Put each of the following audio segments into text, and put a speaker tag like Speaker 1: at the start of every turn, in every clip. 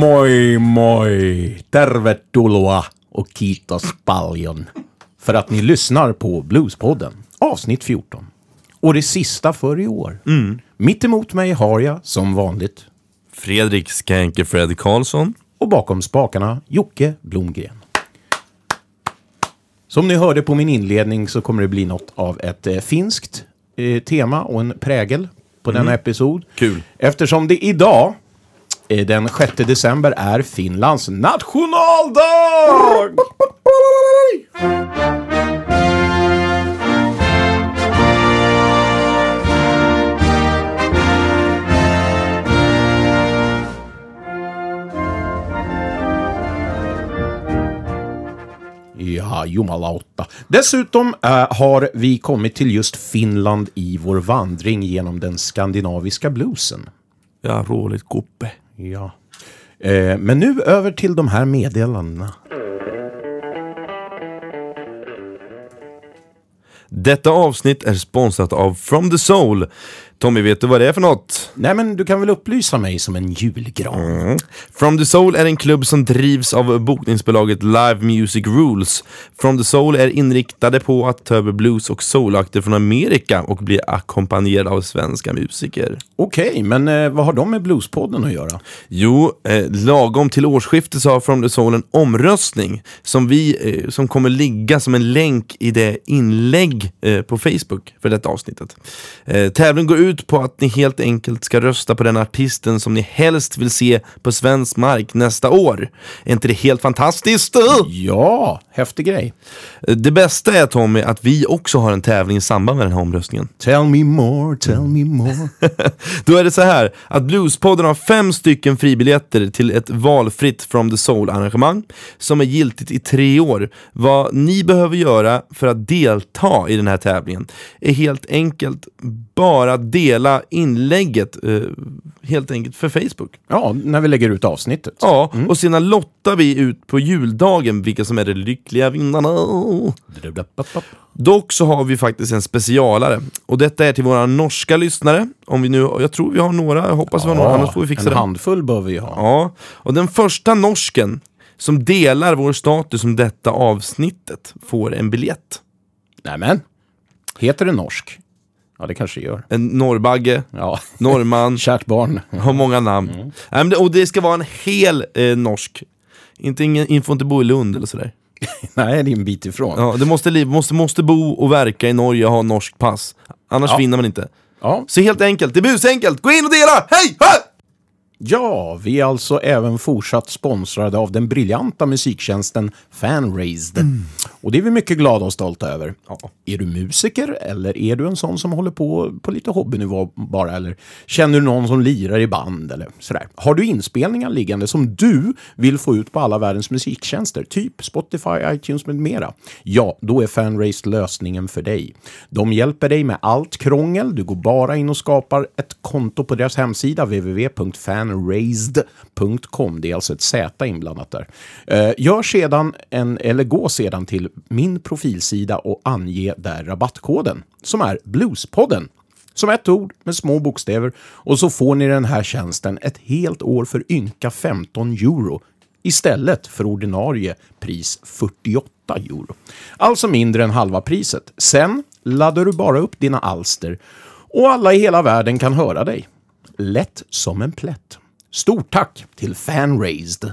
Speaker 1: moi moi! Tervetuloa och kiitos paljon för att ni lyssnar på Bluespodden, avsnitt 14. Och det sista för i år. Mitt emot mig har jag, som vanligt,
Speaker 2: Fredrik Skänke Fred Karlsson.
Speaker 1: och bakom spakarna Jocke Blomgren. Som ni hörde på min inledning så kommer det bli något av ett eh, finskt eh, tema och en prägel på denna episod.
Speaker 2: Kul.
Speaker 1: Eftersom det idag, Eh, den 6 december, är Finlands nationaldag! Ja, jumalauta. Dessutom äh, har vi kommit till just Finland i vår vandring genom den skandinaviska bluesen.
Speaker 2: Ja, roligt Kuppe.
Speaker 1: Ja. Eh, men nu över till de här meddelandena.
Speaker 2: Detta avsnitt är sponsrat av From the Soul. Tommy, vet du vad det är för något?
Speaker 1: Nej, men du kan väl upplysa mig som en julgran?
Speaker 2: From the Soul är en klubb som drivs av bokningsbolaget Live Music Rules. From the Soul är inriktade på att ta över blues och soulakter från Amerika och bli ackompanjerade av svenska musiker.
Speaker 1: Okej, men eh, vad har de med Bluespodden att göra?
Speaker 2: Jo, eh, lagom till årsskiftet så har From the Soul en omröstning som, vi, eh, som kommer ligga som en länk i det inlägg eh, på Facebook för detta avsnittet. Eh, tävlingen går ut på att ni helt enkelt ska rösta på den artisten som ni helst vill se på svensk mark nästa år. Är inte det helt fantastiskt?
Speaker 1: Ja, häftig grej.
Speaker 2: Det bästa är Tommy att vi också har en tävling i samband med den här omröstningen.
Speaker 1: Tell me more, tell me more.
Speaker 2: Då är det så här att Bluespodden har fem stycken fribiljetter till ett valfritt From the Soul-arrangemang som är giltigt i tre år. Vad ni behöver göra för att delta i den här tävlingen är helt enkelt bara dela inlägget eh, helt enkelt för Facebook.
Speaker 1: Ja, när vi lägger ut avsnittet.
Speaker 2: Ja, och sedan lottar vi ut på juldagen vilka som är de lyckliga vinnarna. Dock så har vi faktiskt en specialare och detta är till våra norska lyssnare. Om vi nu, jag tror vi har några, jag hoppas vi har några, annars får vi fixa
Speaker 1: en
Speaker 2: det.
Speaker 1: handfull bör vi ha.
Speaker 2: Ja, och den första norsken som delar vår status om detta avsnittet får en biljett.
Speaker 1: Nämen, heter det norsk? Ja, det kanske det gör.
Speaker 2: En norrbagge,
Speaker 1: Ja,
Speaker 2: norrman,
Speaker 1: kärt barn.
Speaker 2: har många namn. Nej, men det, och det ska vara en hel eh, norsk. Inte ingen, ni får inte bo i Lund eller sådär.
Speaker 1: Nej, det är en bit ifrån.
Speaker 2: Ja, det måste, måste, måste bo och verka i Norge och ha norskt pass. Annars
Speaker 1: Ja.
Speaker 2: vinner man inte.
Speaker 1: Ja.
Speaker 2: Så helt enkelt, det är busenkelt. Gå in och dela! Hej! Ha!
Speaker 1: Ja, vi är alltså även fortsatt sponsrade av den briljanta musiktjänsten Fanraised. Och det är vi mycket glada och stolta över.
Speaker 2: Ja.
Speaker 1: Är du musiker eller är du en sån som håller på på lite hobbynivå bara? Eller känner du någon som lirar i band eller sådär? Har du inspelningar liggande som du vill få ut på alla världens musiktjänster, typ Spotify, iTunes med mera? Ja, då är Fanraised lösningen för dig. De hjälper dig med allt krångel. Du går bara in och skapar ett konto på deras hemsida www.fanraised.com. Det är alltså ett Z inblandat där. Eh, Gör sedan en, eller gå sedan till min profilsida och ange där rabattkoden som är Bluespodden. Som ett ord med små bokstäver och så får ni den här tjänsten ett helt år för ynka 15 euro istället för ordinarie pris 48 euro. Alltså mindre än halva priset. Sen laddar du bara upp dina alster och alla i hela världen kan höra dig. Lätt som en plätt. Stort tack till Fanraised.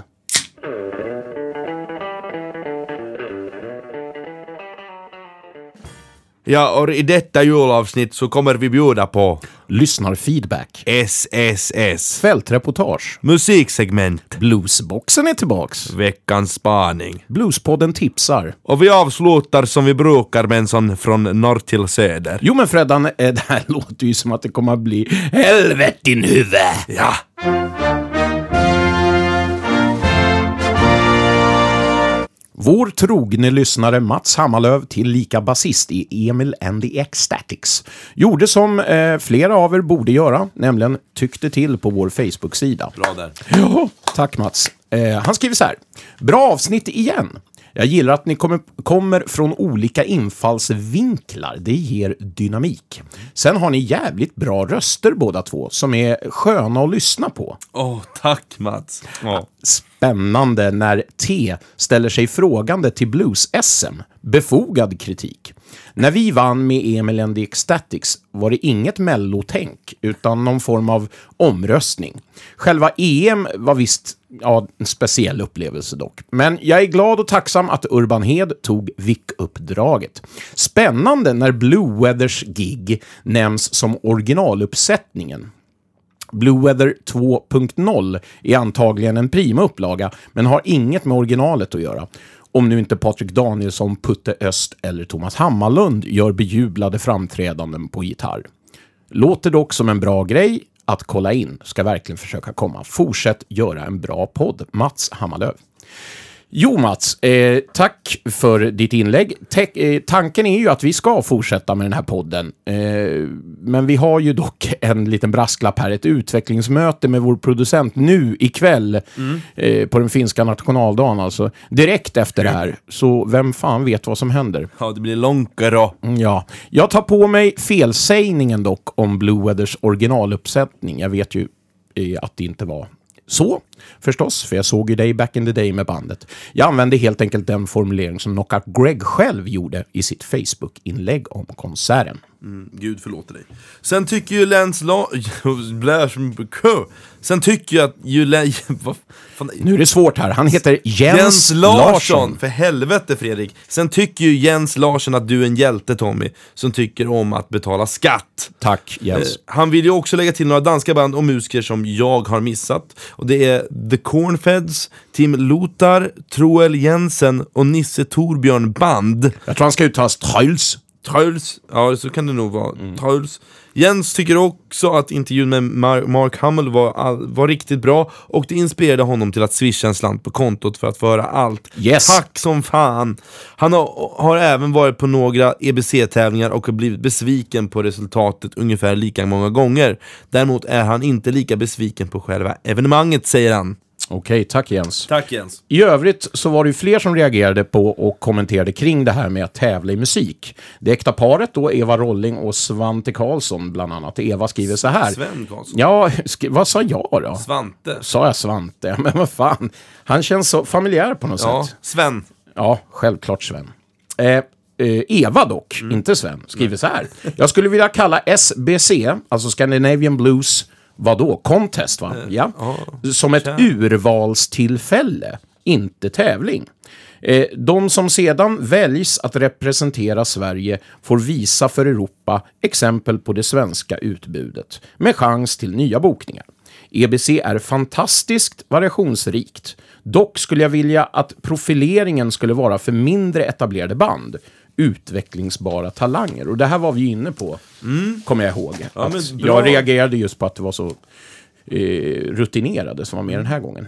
Speaker 2: Ja, och i detta julavsnitt så kommer vi bjuda på
Speaker 1: Lyssnarfeedback.
Speaker 2: SSS.
Speaker 1: Fältreportage.
Speaker 2: Musiksegment.
Speaker 1: Bluesboxen är tillbaks.
Speaker 2: Veckans spaning.
Speaker 1: Bluespodden tipsar.
Speaker 2: Och vi avslutar som vi brukar med en sån från norr till söder.
Speaker 1: Jo men Freddan, eh, det här låter ju som att det kommer att bli helvete din huvud.
Speaker 2: Ja!
Speaker 1: Vår trogne lyssnare Mats Hammarlöv, tillika basist i Emil and the Ecstatics, gjorde som eh, flera av er borde göra, nämligen tyckte till på vår Facebook-sida.
Speaker 2: Bra där.
Speaker 1: Ja, tack Mats. Eh, han skriver så här. Bra avsnitt igen. Jag gillar att ni kommer, kommer från olika infallsvinklar. Det ger dynamik. Sen har ni jävligt bra röster båda två, som är sköna att lyssna på.
Speaker 2: Åh, tack Mats. Ja.
Speaker 1: Spännande när T ställer sig frågande till blues-SM. Befogad kritik. När vi vann med Emil and the Ecstatics var det inget mellotänk, utan någon form av omröstning. Själva EM var visst ja, en speciell upplevelse dock. Men jag är glad och tacksam att Urban Hed tog VIK-uppdraget. Spännande när Blue Weathers gig nämns som originaluppsättningen. Blue Weather 2.0 är antagligen en prima upplaga, men har inget med originalet att göra. Om nu inte Patrik Danielsson, Putte Öst eller Thomas Hammarlund gör bejublade framträdanden på gitarr. Låter dock som en bra grej att kolla in. Ska verkligen försöka komma. Fortsätt göra en bra podd. Mats Hammarlöv. Jo, Mats, eh, tack för ditt inlägg. Te eh, tanken är ju att vi ska fortsätta med den här podden. Eh, men vi har ju dock en liten brasklapp här. Ett utvecklingsmöte med vår producent nu ikväll mm. på den finska nationaldagen. Alltså direkt efter det här. Så vem fan vet vad som händer?
Speaker 2: Ja, det blir långkaro.
Speaker 1: Mm, Ja. Jag tar på mig felsägningen dock om Blue Weathers originaluppsättning. Jag vet ju eh, att det inte var så, förstås, för jag såg ju dig back in the day med bandet. Jag använde helt enkelt den formulering som Knockout Greg själv gjorde i sitt Facebook-inlägg om konserten.
Speaker 2: Mm, Gud förlåter dig. Sen tycker ju Lance La... Sen tycker jag att ju...
Speaker 1: Nu är det svårt här. Han heter Jens,
Speaker 2: Jens
Speaker 1: Larsson.
Speaker 2: Larsson! För helvete Fredrik! Sen tycker ju Jens Larsson att du är en hjälte Tommy, som tycker om att betala skatt.
Speaker 1: Tack, Jens.
Speaker 2: Eh, Han vill ju också lägga till några danska band och musiker som jag har missat. Och det är The Cornfeds, Tim Lotar, Troel Jensen och Nisse Torbjörn Band.
Speaker 1: Jag tror han ska uttalas Truls.
Speaker 2: Truls, ja så kan det nog vara.
Speaker 1: Mm.
Speaker 2: Truls. Jens tycker också att intervjun med Mar- Mark Hummel var, var riktigt bra och det inspirerade honom till att swisha en slant på kontot för att få höra allt.
Speaker 1: Yes.
Speaker 2: Tack som fan! Han har, har även varit på några EBC-tävlingar och har blivit besviken på resultatet ungefär lika många gånger. Däremot är han inte lika besviken på själva evenemanget, säger han.
Speaker 1: Okej, tack Jens.
Speaker 2: Tack Jens.
Speaker 1: I övrigt så var det ju fler som reagerade på och kommenterade kring det här med att tävla i musik. Det äkta paret då, Eva Rolling och Svante Karlsson bland annat. Eva skriver så här.
Speaker 2: Sven Karlsson.
Speaker 1: Ja, vad sa jag då?
Speaker 2: Svante.
Speaker 1: Sa jag Svante? Men vad fan. Han känns så familjär på något
Speaker 2: Ja,
Speaker 1: sätt.
Speaker 2: Sven.
Speaker 1: Ja, självklart Sven. Eh, eh, Eva dock, inte Sven, skriver så här. Jag skulle vilja kalla SBC, alltså Scandinavian Blues, vadå? Contest va? Ja. Som ett urvalstillfälle, inte tävling. Eh, De som sedan väljs att representera Sverige får visa för Europa exempel på det svenska utbudet med chans till nya bokningar. EBC är fantastiskt variationsrikt. Dock skulle jag vilja att profileringen skulle vara för mindre etablerade band. Utvecklingsbara talanger. Och det här var vi inne på, kommer jag ihåg.
Speaker 2: bra.
Speaker 1: jag reagerade just på att det var så eh, rutinerade som var med den här gången.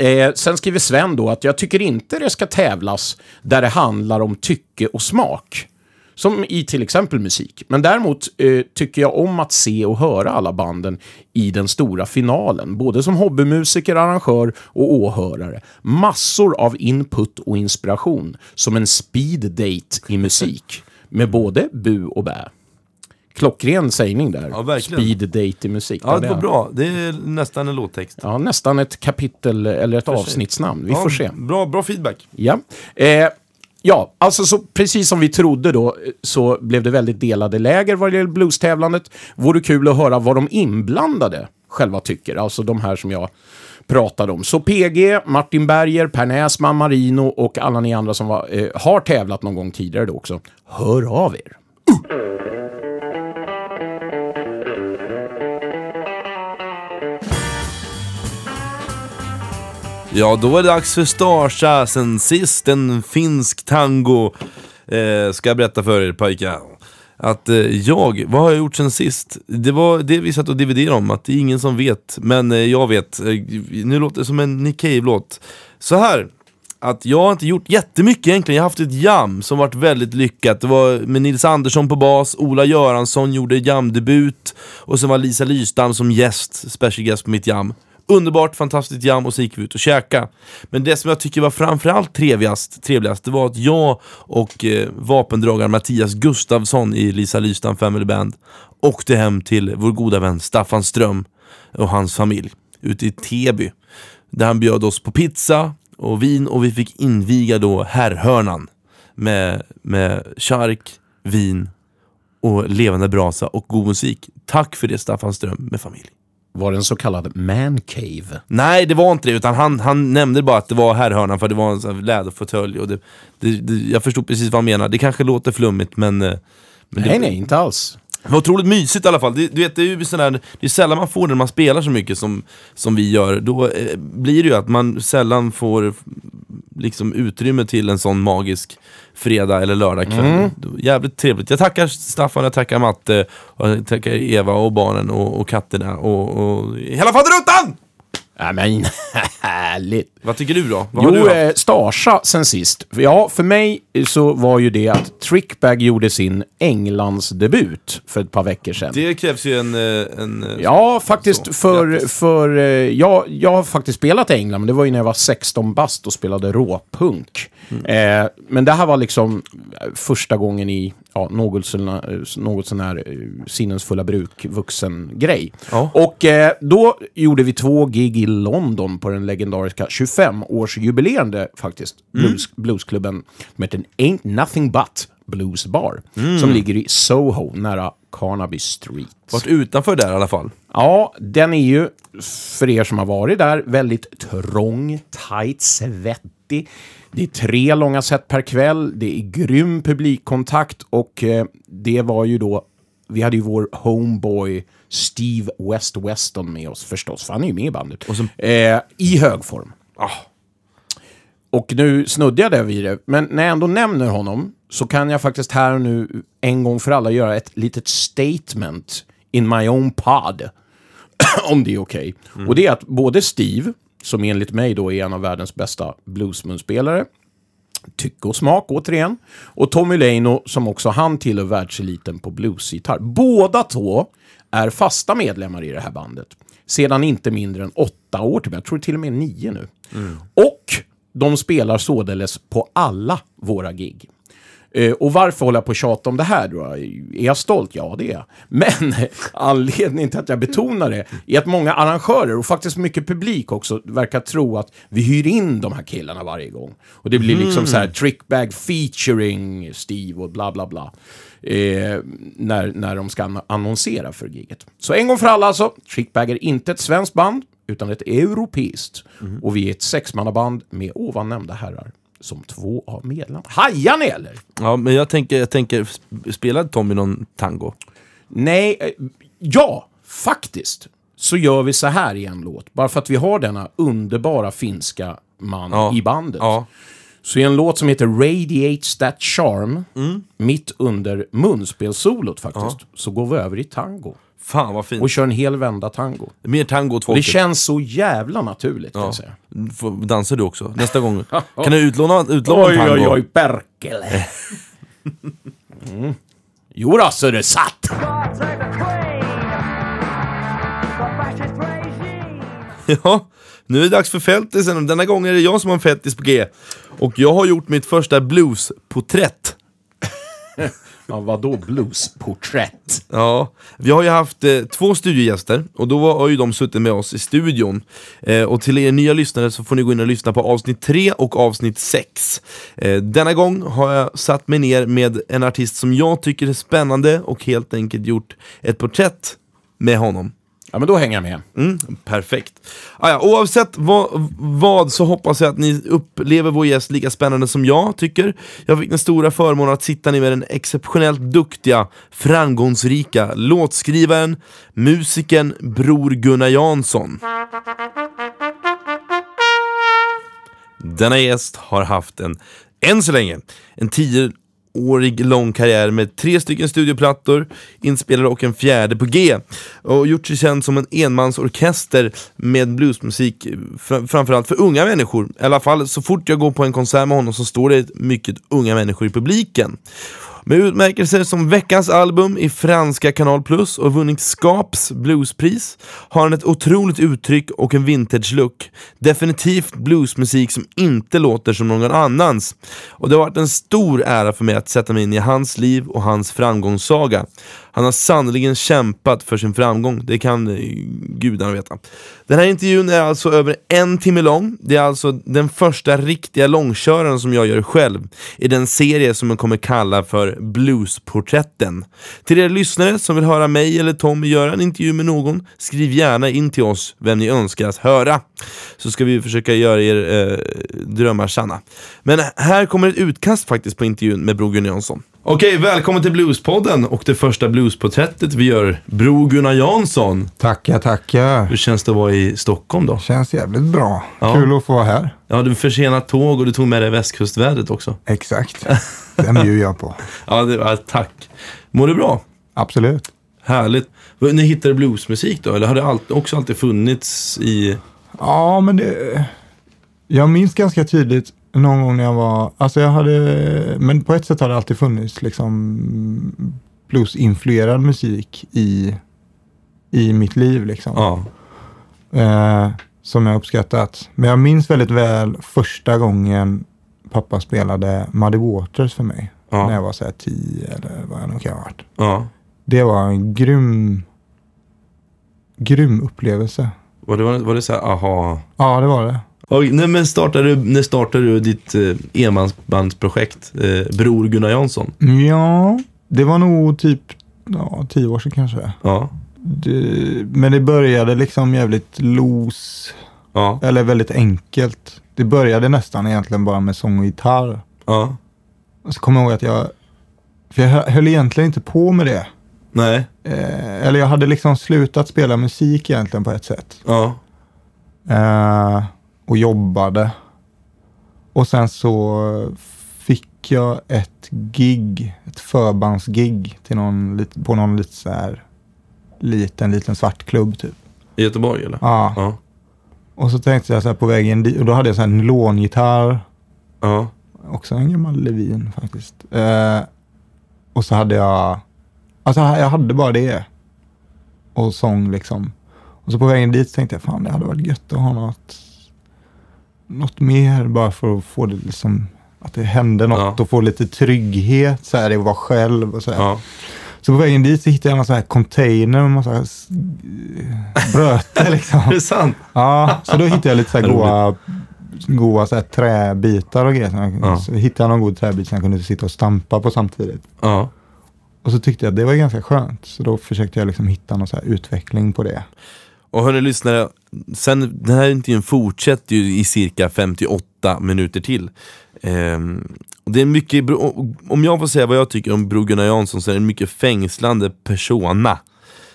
Speaker 1: Eh, sen skriver Sven då att jag tycker inte det ska tävlas där det handlar om tycke och smak. Som i till exempel musik. Men däremot eh, tycker jag om att se och höra alla banden i den stora finalen. Både som hobbymusiker, arrangör och åhörare. Massor av input och inspiration. Som en speed date i musik. Med både bu och bä. Klockren sägning där.
Speaker 2: Ja.
Speaker 1: Speed date i musik.
Speaker 2: Ja, det var bra. Det är nästan en låttext.
Speaker 1: Ja, nästan ett kapitel eller ett avsnittsnamn. Vi
Speaker 2: Ja,
Speaker 1: får se.
Speaker 2: Bra, bra feedback.
Speaker 1: Ja. Eh, ja, alltså så, precis som vi trodde då eh, så blev det väldigt delade läger vad det gäller blues-tävlandet. Vore kul att höra vad de inblandade själva tycker, alltså de här som jag pratade om. Så PG, Martin Berger, Per Näsman, Marino och alla ni andra som var, eh, har tävlat någon gång tidigare då också. Hör av er! Mm.
Speaker 2: Ja, då är det dags för Starsa, sen sist en finsk tango. Eh, ska jag berätta för er pojkar. Att eh, jag, vad har jag gjort sen sist? Det var det vi satt och dividerade om, att det är ingen som vet. Men eh, jag vet. Eh, nu låter det som en Nick Cave-låt. Så här. Att jag har inte gjort jättemycket egentligen, jag har haft ett jam som varit väldigt lyckat. Det var med Nils Andersson på bas, Ola Göransson gjorde jamdebut och sen var Lisa Lystam som gäst, special guest på mitt jam. Underbart, fantastiskt jam och så gick vi ut och käka. Men det som jag tycker var framförallt trevligast, trevligast det var att jag och eh, vapendragaren Mattias Gustavsson i Lisa Lystam Family Band åkte hem till vår goda vän Staffan Ström och hans familj ute i Täby. Där han bjöd oss på pizza och vin och vi fick inviga då herrhörnan med, med chark, vin och levande brasa och god musik. Tack för det Staffan Ström med familj.
Speaker 1: Var det en så kallad man cave?
Speaker 2: Nej, det var inte det, utan han, han nämnde bara att det var herrhörnan för det var en sån läderfåtölj. Och det, det, det, jag förstod precis vad han menar. Det kanske låter flummigt, men... eh, men
Speaker 1: Nej,
Speaker 2: det,
Speaker 1: nej, inte alls.
Speaker 2: det var otroligt mysigt i alla fall. Det, du vet, det är ju sån där, det är sällan man får det när man spelar så mycket som, som vi gör. Då eh, blir det ju att man sällan får liksom utrymme till en sån magisk fredag eller lördagkväll. Då- Jävligt trevligt. Jag tackar Staffan, jag tackar Matte, och jag tackar Eva och barnen och, och katterna och, och hela faderuttan!
Speaker 1: Ja, men härligt.
Speaker 2: Vad tycker du då? Vad har du
Speaker 1: Jo,
Speaker 2: haft?
Speaker 1: eh, Starsa sen sist. Ja, för mig så var ju det att Trickbag gjorde sin Englandsdebut för ett par veckor sedan.
Speaker 2: Det krävs ju en... eh, en eh,
Speaker 1: Ja, faktiskt
Speaker 2: Så,
Speaker 1: för... för eh, jag, jag har faktiskt spelat i England, men det var ju när jag var 16 bast och spelade råpunk.
Speaker 2: Mm.
Speaker 1: Eh, men det här var liksom första gången i ja, något sån här, något sån här eh, sinnesfulla bruk, vuxen grej.
Speaker 2: Ja.
Speaker 1: Och eh, då gjorde vi två gig i London på den legendariska 25-årsjubilerande faktiskt,
Speaker 2: Mm.
Speaker 1: blues, bluesklubben som heter Ain't Nothing But Blues Bar.
Speaker 2: Mm.
Speaker 1: Som ligger i Soho, nära Carnaby Street.
Speaker 2: Varit utanför där i alla fall.
Speaker 1: Ja, den är ju, för er som har varit där, väldigt trång, tight, svettig. Det är tre långa set per kväll, det är grym publikkontakt och eh, det var ju då, vi hade ju vår homeboy Steve West Weston med oss förstås, för han är ju med i bandet. eh, I hög form.
Speaker 2: Ah.
Speaker 1: Och nu snuddade jag vid det, men när jag ändå nämner honom så kan jag faktiskt här och nu en gång för alla göra ett litet statement in my own pod. om det är okej. Och det är att både Steve, som enligt mig då är en av världens bästa bluesmunspelare, tycke och smak återigen, och Tommy Leino som också han tillhör världseliten på bluesgitarr. Båda två är fasta medlemmar i det här bandet. Sedan inte mindre än åtta år tillbaka, jag tror till och med nio nu. Och de spelar således på alla våra gig. Eh, och varför håller jag på att tjata om det här då? Är jag stolt? Ja, det är jag. Men anledningen till att jag betonar det är att många arrangörer och faktiskt mycket publik också verkar tro att vi hyr in de här killarna varje gång. Och det blir liksom så här trickbag featuring Steve och bla bla bla. Eh, när, när de ska an- annonsera för giget. Så en gång för alla alltså, Trickbag är inte ett svenskt band, utan ett europeiskt. Och vi är ett sexmannaband med ovan nämnda herrar som två av medlemmarna. Hajar ni eller?
Speaker 2: Ja, men jag tänker, jag tänker sp- spelade Tommy någon tango?
Speaker 1: Nej, eh, ja, faktiskt. Så gör vi så här i en låt. Bara för att vi har denna underbara finska man
Speaker 2: Ja.
Speaker 1: i bandet.
Speaker 2: Ja.
Speaker 1: Så i en låt som heter Radiates That Charm, mitt under munspelsolot faktiskt, så går vi över i tango.
Speaker 2: Fan vad fint.
Speaker 1: Och kör en hel vända tango.
Speaker 2: Mer tango åt
Speaker 1: Det
Speaker 2: folket.
Speaker 1: känns så jävla naturligt kan
Speaker 2: Ja.
Speaker 1: jag säga.
Speaker 2: Får- Dansar du också? Nästa gång. Kan du utlåna, utlåna en
Speaker 1: Oj,
Speaker 2: tango?
Speaker 1: oj, oj, Perkele. Mm. Jo då, så det satt.
Speaker 3: God save the Queen! The fascist regime!
Speaker 2: Ja, nu är det dags för fältisen. Denna gång är det jag som har en fettis på G. Och jag har gjort mitt första bluesporträtt.
Speaker 1: Ja, vadå bluesporträtt?
Speaker 2: Ja, vi har ju haft eh, två studiogäster och då har ju de suttit med oss i studion. Eh, och till er nya lyssnare så får ni gå in och lyssna på avsnitt 3 och avsnitt 6. Eh, denna gång har jag satt mig ner med en artist som jag tycker är spännande och helt enkelt gjort ett porträtt med honom.
Speaker 1: Ja, men då hänger jag med.
Speaker 2: Mm, perfekt. Ah, Aja, oavsett vad, vad så hoppas jag att ni upplever vår gäst lika spännande som jag tycker. Jag fick den stora förmånen att sitta ner med den exceptionellt duktiga, framgångsrika låtskrivaren, musikern Bror Gunnar Jansson. Denna gäst har haft en, än så länge, en tio Årig lång karriär med tre stycken studioplattor, inspelade och en fjärde på G. Och gjort sig känd som en enmansorkester med bluesmusik, fr- framförallt för unga människor. I alla fall så fort jag går på en konsert med honom så står det mycket unga människor i publiken. Med utmärkelser som veckans album i franska Kanal Plus och vunnit Skaps bluespris har han ett otroligt uttryck och en vintage-look. Definitivt bluesmusik som inte låter som någon annans. Och det har varit en stor ära för mig att sätta mig in i hans liv och hans framgångssaga. Han har sannerligen kämpat för sin framgång, det kan eh, gudarna veta. Den här intervjun är alltså över en timme lång. Det är alltså den första riktiga långköraren som jag gör själv i den serie som jag kommer kalla för Bluesporträtten. Till er lyssnare som vill höra mig eller Tommy göra en intervju med någon, skriv gärna in till oss vem ni önskar att höra. Så ska vi försöka göra er eh, drömmar sanna. Men här kommer ett utkast faktiskt på intervjun med Bror Gunnar Jansson. Okej, välkommen till Bluespodden och det första bluesporträttet vi gör. Bror Gunnar Jansson.
Speaker 4: Tackar, tackar.
Speaker 2: Hur känns det att vara i Stockholm då?
Speaker 4: Känns jävligt bra.
Speaker 2: Ja.
Speaker 4: Kul att få vara här.
Speaker 2: Ja, du försenat tåg och du tog med dig västkustvädret också.
Speaker 4: Exakt. Den bjuder jag på.
Speaker 2: Ja, det, ja, tack. Mår du bra?
Speaker 4: Absolut.
Speaker 2: Härligt. När hittade du bluesmusik då? Eller har det alltid, också alltid funnits i...
Speaker 4: Ja, men det... Jag minns ganska tydligt någon gång när jag var... Alltså jag hade... Men på ett sätt har det alltid funnits liksom bluesinfluerad musik i, i mitt liv liksom.
Speaker 2: Ja.
Speaker 4: eh, som jag uppskattat. Men jag minns väldigt väl första gången pappa spelade Muddy Waters för mig.
Speaker 2: Ja.
Speaker 4: När jag var så här tio eller vad jag nog kan ha varit.
Speaker 2: ja.
Speaker 4: Det var en grym, grym upplevelse.
Speaker 2: Var det, var det så här, aha...
Speaker 4: Ja, det var det.
Speaker 2: Och, nej, men startade, du- när startade du ditt eh, enmansbandsprojekt? Eh, Bror Gunnar Jansson?
Speaker 4: Ja, det var nog typ ja, tio år sedan kanske.
Speaker 2: Ja.
Speaker 4: Det, men det började liksom jävligt loose,
Speaker 2: Ja.
Speaker 4: eller väldigt enkelt. Det började nästan egentligen bara med sång och gitarr.
Speaker 2: Ja.
Speaker 4: Och så kommer jag ihåg att jag, för jag hö- höll egentligen inte på med det.
Speaker 2: Nej.
Speaker 4: Eh, eller jag hade liksom slutat spela musik egentligen på ett sätt.
Speaker 2: Ja.
Speaker 4: Eh, och jobbade. Och sen så fick jag ett gig, ett förbandsgig till någon, på någon lite så här liten, liten svartklubb typ.
Speaker 2: I Göteborg eller?
Speaker 4: Ja.
Speaker 2: Ja.
Speaker 4: Och så tänkte jag så här på vägen dit, och då hade jag så här en nylongitarr.
Speaker 2: Ja.
Speaker 4: Också en gammal Levin faktiskt. Eh, och så hade jag, alltså jag hade bara det. Och sång liksom. Och så på vägen dit tänkte jag, fan det hade varit gött att ha något, något mer bara för att få det liksom, att det hände något
Speaker 2: Ja.
Speaker 4: och få lite trygghet så här, i att vara själv och så.
Speaker 2: Ja.
Speaker 4: Så på vägen dit så hittade jag någon sån här container med massa bröte liksom.
Speaker 2: Är det sant?
Speaker 4: Ja, så då hittade jag lite så här goa, goa så här träbitar och grejer.
Speaker 2: Ja.
Speaker 4: så hittade jag någon god träbit som jag kunde sitta och stampa på samtidigt.
Speaker 2: Ja.
Speaker 4: Och så tyckte jag att det var ganska skönt. Så då försökte jag liksom hitta någon så utveckling på det.
Speaker 2: Och hörni lyssnare, sen, den här intervjun fortsätter ju i cirka 58 minuter till. Ehm, och det är mycket, om jag får säga vad jag tycker om Bror Gunnar Jansson så är det en mycket fängslande persona.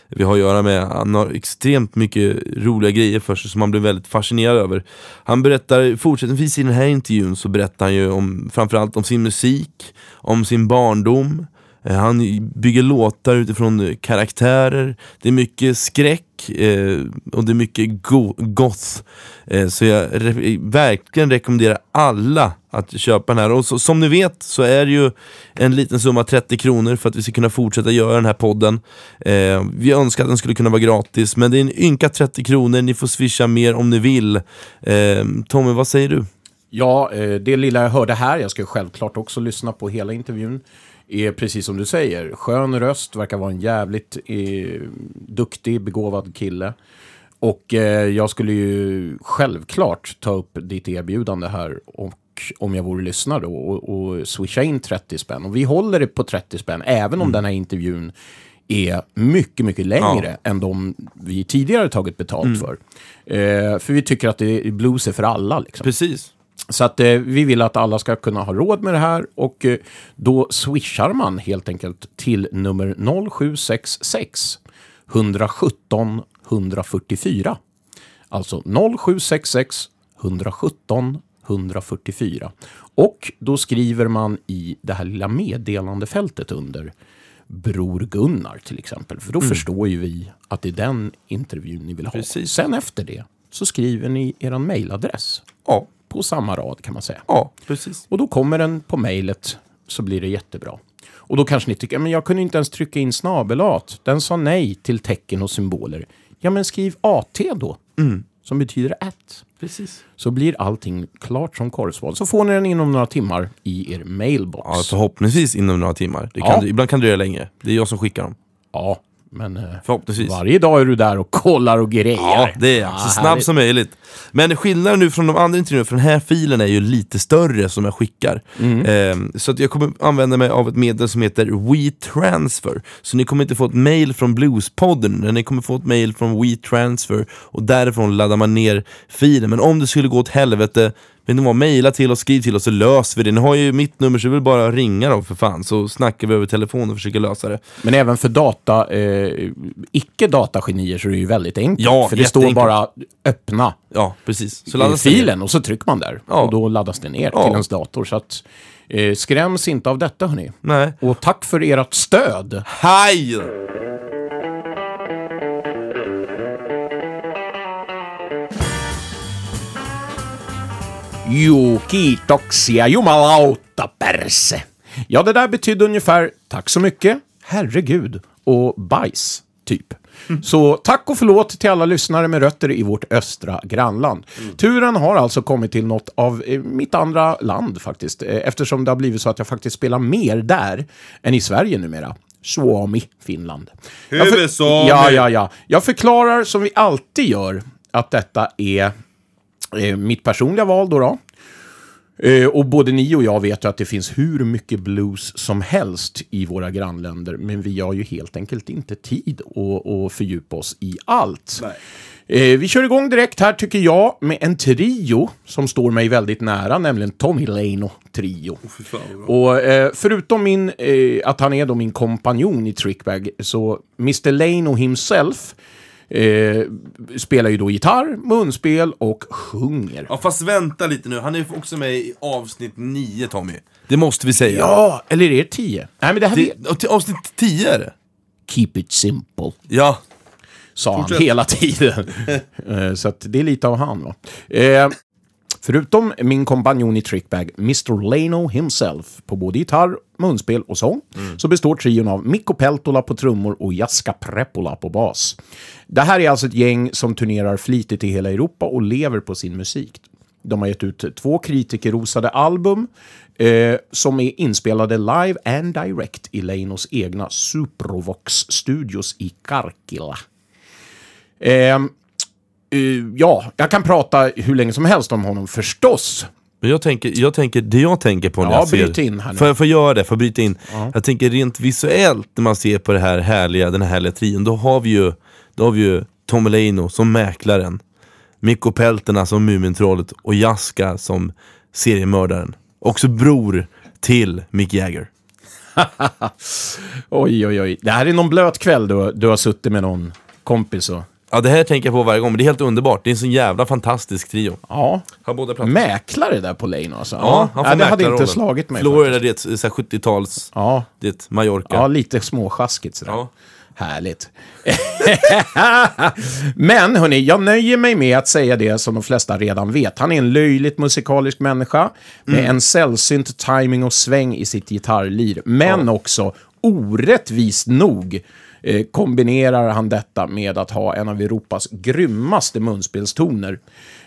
Speaker 2: Vi har att göra med, han har extremt mycket roliga grejer för sig som man blir väldigt fascinerad över. Han berättar, fortsättningsvis i den här intervjun så berättar han ju om, framförallt om sin musik, om sin barndom, Eh, Eh, han bygger låtar utifrån eh, karaktärer, det är mycket skräck eh, och det är mycket go- goth. Eh, så jag re- verkligen rekommenderar alla att köpa den här. Och så, som ni vet så är det ju en liten summa 30 kronor för att vi ska kunna fortsätta göra den här podden. Eh, vi önskar att den skulle kunna vara gratis, men det är en ynka 30 kronor, ni får swisha mer om ni vill. Eh, Tommy, vad säger du?
Speaker 1: Ja, eh, det lilla jag hörde här, jag ska självklart också lyssna på hela intervjun, är precis som du säger. Skön röst, verkar vara en jävligt eh, duktig, begåvad kille. Och eh, jag skulle ju självklart ta upp ditt erbjudande här och om jag vore lyssnare då, och, och swisha in 30 spänn. Och vi håller det på 30 spänn, även om den här intervjun är mycket, mycket längre än de vi tidigare tagit betalt för. Eh, för vi tycker att det, blues är för alla. Liksom.
Speaker 2: Precis.
Speaker 1: Så att eh, vi vill att alla ska kunna ha råd med det här och eh, då swishar man helt enkelt till nummer 0766 117 144. Alltså 0766 117 144. Och då skriver man i det här lilla meddelandefältet under Bror Gunnar till exempel. För då förstår ju vi att det är den intervjun ni vill ha.
Speaker 2: Precis.
Speaker 1: Sen efter det så skriver ni er mejladress
Speaker 2: Ja,
Speaker 1: på samma rad kan man säga.
Speaker 2: ja precis.
Speaker 1: Och då kommer den på mejlet så blir det jättebra. Och då kanske ni tycker, men jag kunde inte ens trycka in snabelat. Den sa nej till tecken och symboler. Ja, men skriv AT då. Som betyder att.
Speaker 2: Precis.
Speaker 1: Så blir allting klart som korvspad. Så får ni den inom några timmar i er mailbox.
Speaker 2: Ja, förhoppningsvis inom några timmar. Det kan,
Speaker 1: Ja.
Speaker 2: Ibland kan det dröja länge. Det är jag som skickar dem.
Speaker 1: Ja, men eh,
Speaker 2: Förhoppningsvis.
Speaker 1: varje dag är du där och kollar och grejer.
Speaker 2: Ja, det är jag. Så snabbt
Speaker 1: härligt.
Speaker 2: som möjligt. Men skillnaden nu från de andra intervjuerna, för den här filen är ju lite större som jag skickar.
Speaker 1: Mm.
Speaker 2: Ehm, så att jag kommer använda mig av ett medel som heter WeTransfer. Så ni kommer inte få ett mail från Bluespodden, utan ni kommer få ett mail från WeTransfer och därifrån laddar man ner filen. Men om det skulle gå åt helvete, vet ni vad, mejla till oss, skriv till oss så löser vi det. Ni har ju mitt nummer så det är väl bara att ringa då för fan, så snackar vi över telefon och försöker lösa det.
Speaker 1: Men även för data, eh, icke-datagenier så är det ju väldigt enkelt.
Speaker 2: Ja,
Speaker 1: för det står bara öppna
Speaker 2: Ja, precis. Så
Speaker 1: i
Speaker 2: laddas ner.
Speaker 1: filen och så trycker man där.
Speaker 2: Ja.
Speaker 1: Och då laddas det ner
Speaker 2: Ja.
Speaker 1: till ens dator. Så att, eh, skräms inte av detta hörni.
Speaker 2: Nej.
Speaker 1: Och tack för ert stöd.
Speaker 2: Hej!
Speaker 1: Jo, kiitoksia jumalauta perse. Ja, det där betydde ungefär tack så mycket, herregud och bajs, typ. Så tack och förlåt till alla lyssnare med rötter i vårt östra grannland. Turen har alltså kommit till något av eh, mitt andra land faktiskt, eh, eftersom det har blivit så att jag faktiskt spelar mer där än i Sverige numera. Suomi, Finland.
Speaker 2: Suomi.
Speaker 1: Ja, ja, ja. Jag förklarar som vi alltid gör att detta är mitt personliga val då. då. Eh, och både ni och jag vet ju att det finns hur mycket blues som helst i våra grannländer, men vi har ju helt enkelt inte tid att, att fördjupa oss i allt. Eh, vi kör igång direkt här tycker jag med en trio som står mig väldigt nära, nämligen Tommy Leino Trio. Och eh, förutom min, eh, att han är då min kompanjon i Trickbag, så Mr Leino himself eh, spelar ju då gitarr, munspel och sjunger.
Speaker 2: Ja fast vänta lite nu, han är ju också med i avsnitt 9 Tommy. Det måste vi säga.
Speaker 1: Ja, eller är det 10? Nej, men det här
Speaker 2: Det,
Speaker 1: vet...
Speaker 2: avsnitt 10 är det.
Speaker 1: Keep it simple,
Speaker 2: Ja.
Speaker 1: sa
Speaker 2: Fortsätt.
Speaker 1: han hela tiden. Eh, Så att det är lite av han. Va? Eh, förutom min kompanjon i Trickbag, Mr Leno himself, på både gitarr, munspel och sång, så består trion av Mikko Peltola på trummor och Jaska Prepola på bas. Det här är alltså ett gäng som turnerar flitigt i hela Europa och lever på sin musik. De har gett ut två kritikerrosade album eh, som är inspelade live and direct i Leinos egna Suprovox Studios i Karkila. Eh, eh, ja, jag kan prata hur länge som helst om honom förstås.
Speaker 2: Men jag tänker, jag tänker, det jag tänker på när
Speaker 1: Ja,
Speaker 2: jag ser...
Speaker 1: bryt in här nu.
Speaker 2: Får jag få göra det? Får jag bryta in? Jag tänker rent visuellt när man ser på det här härliga, den här härliga trion, då har vi ju, då har vi ju Tom Leino som mäklaren, Mikko Pelterna som Mumintrollet och Jaska som seriemördaren. Också bror till Mick Jagger.
Speaker 1: Oj, oj, oj. Det här är någon blöt kväll du, du har suttit med någon kompis och...
Speaker 2: Ja, det här tänker jag på varje gång, men det är helt underbart. Det är en sån jävla fantastisk trio.
Speaker 1: Ja,
Speaker 2: Har båda
Speaker 1: mäklare där på Lane alltså.
Speaker 2: Ja, han får
Speaker 1: det hade inte slagit mig.
Speaker 2: Florida, det är ett så här 70-tals,
Speaker 1: Ja,
Speaker 2: det Mallorca.
Speaker 1: ja, lite småsjaskigt sådär.
Speaker 2: Ja.
Speaker 1: Härligt. Men hörni, jag nöjer mig med att säga det som de flesta redan vet. Han är en löjligt musikalisk människa med en sällsynt timing och sväng i sitt gitarrlir. Men också, orättvist nog, kombinerar han detta med att ha en av Europas grymmaste munspelstoner.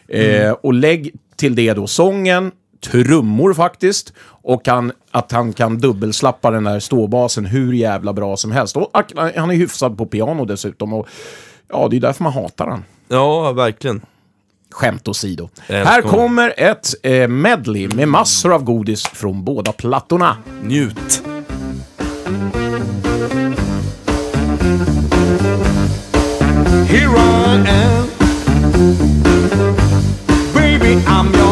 Speaker 1: Eh, och lägg till det då sången, trummor faktiskt, och han, att han kan dubbelslappa den där ståbasen hur jävla bra som helst. Och han är hyfsad på piano dessutom. Och, ja, det är därför man hatar han.
Speaker 2: ja, verkligen.
Speaker 1: Skämt åsido. Här kommer ett eh, medley med massor av godis från båda plattorna.
Speaker 2: Njut.
Speaker 5: Here I am. Baby, I'm your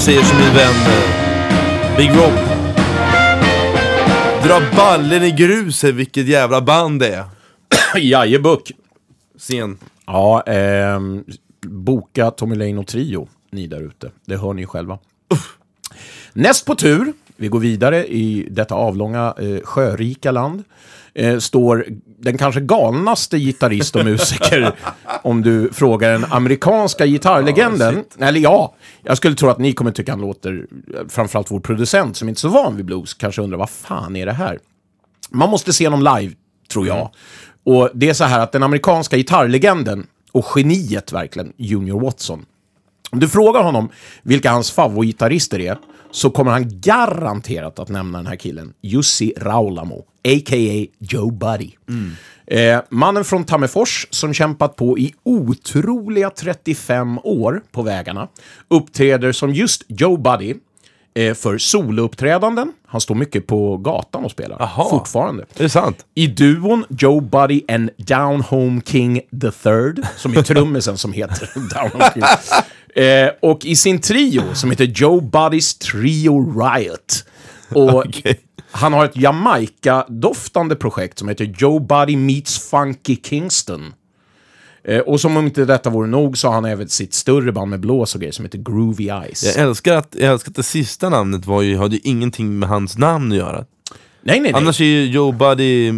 Speaker 2: Jag säger som min vän eh, Big Rob. Dra ballen i gruset, vilket jävla band det är.
Speaker 1: Jajebuck.
Speaker 2: Scen.
Speaker 1: Ja, ehm, boka Tommy Lane och Trio, ni där ute. Det hör ni själva. Näst på tur, vi går vidare i detta avlånga eh, sjörika land, eh, står den kanske galnaste gitarrist och musiker om du frågar den amerikanska gitarrlegenden. Eller ja, jag skulle tro att ni kommer tycka han låter, framförallt vår producent som inte är så van vid blues, kanske undrar vad fan är det här? Man måste se honom live, tror jag. Och det är så här att den amerikanska gitarrlegenden och geniet verkligen, Junior Watson. Om du frågar honom vilka hans favoritgitarrister är så kommer han garanterat att nämna den här killen, Jussi Raulamo, a.k.a. Joe Buddy. Eh, mannen från Tammerfors som kämpat på i otroliga 35 år på vägarna uppträder som just Joe Buddy för solouppträdanden. Han står mycket på gatan och spelar
Speaker 2: Jaha.
Speaker 1: fortfarande.
Speaker 2: Är det sant?
Speaker 1: I duon Joe Buddy and Down Home King the Third, som är trummisen som heter Down Home King. Eh, och i sin trio som heter Joe Buddys Trio Riot. Och
Speaker 2: Okej.
Speaker 1: han har ett Jamaica-doftande projekt som heter Joe Buddy Meets Funky Kingston. Eh, och som om inte detta vore nog så har han även sitt större band med blås och grejer som heter Groovy Eyes.
Speaker 2: Jag älskar att, jag älskar att det sista namnet var ju, hade ju ingenting med hans namn att göra.
Speaker 1: Nej, nej, nej.
Speaker 2: Annars är ju Joe Buddy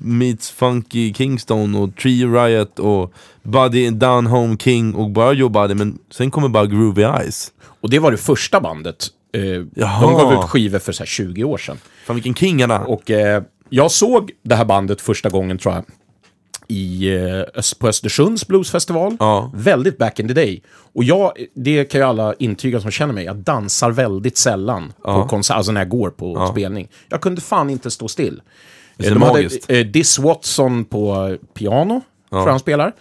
Speaker 2: meets Funky Kingston och Tree Riot och Buddy Down Home King och bara Joe Buddy, men sen kommer bara Groovy Eyes.
Speaker 1: Och det var det första bandet. Eh, de gav ut skivor för så här 20 år sedan.
Speaker 2: Fan vilken king han är.
Speaker 1: Och eh, jag såg det här bandet första gången, tror jag, i, eh, på Östersunds bluesfestival.
Speaker 2: Ja.
Speaker 1: Väldigt back in the day. Och jag, det kan ju alla intyga som känner mig, jag dansar väldigt sällan på konsert, alltså när jag går på spelning. Jag kunde fan inte stå still.
Speaker 2: är
Speaker 1: Eh, De hade
Speaker 2: magiskt.
Speaker 1: eh, Diss Watson på piano, tror jag han spelar.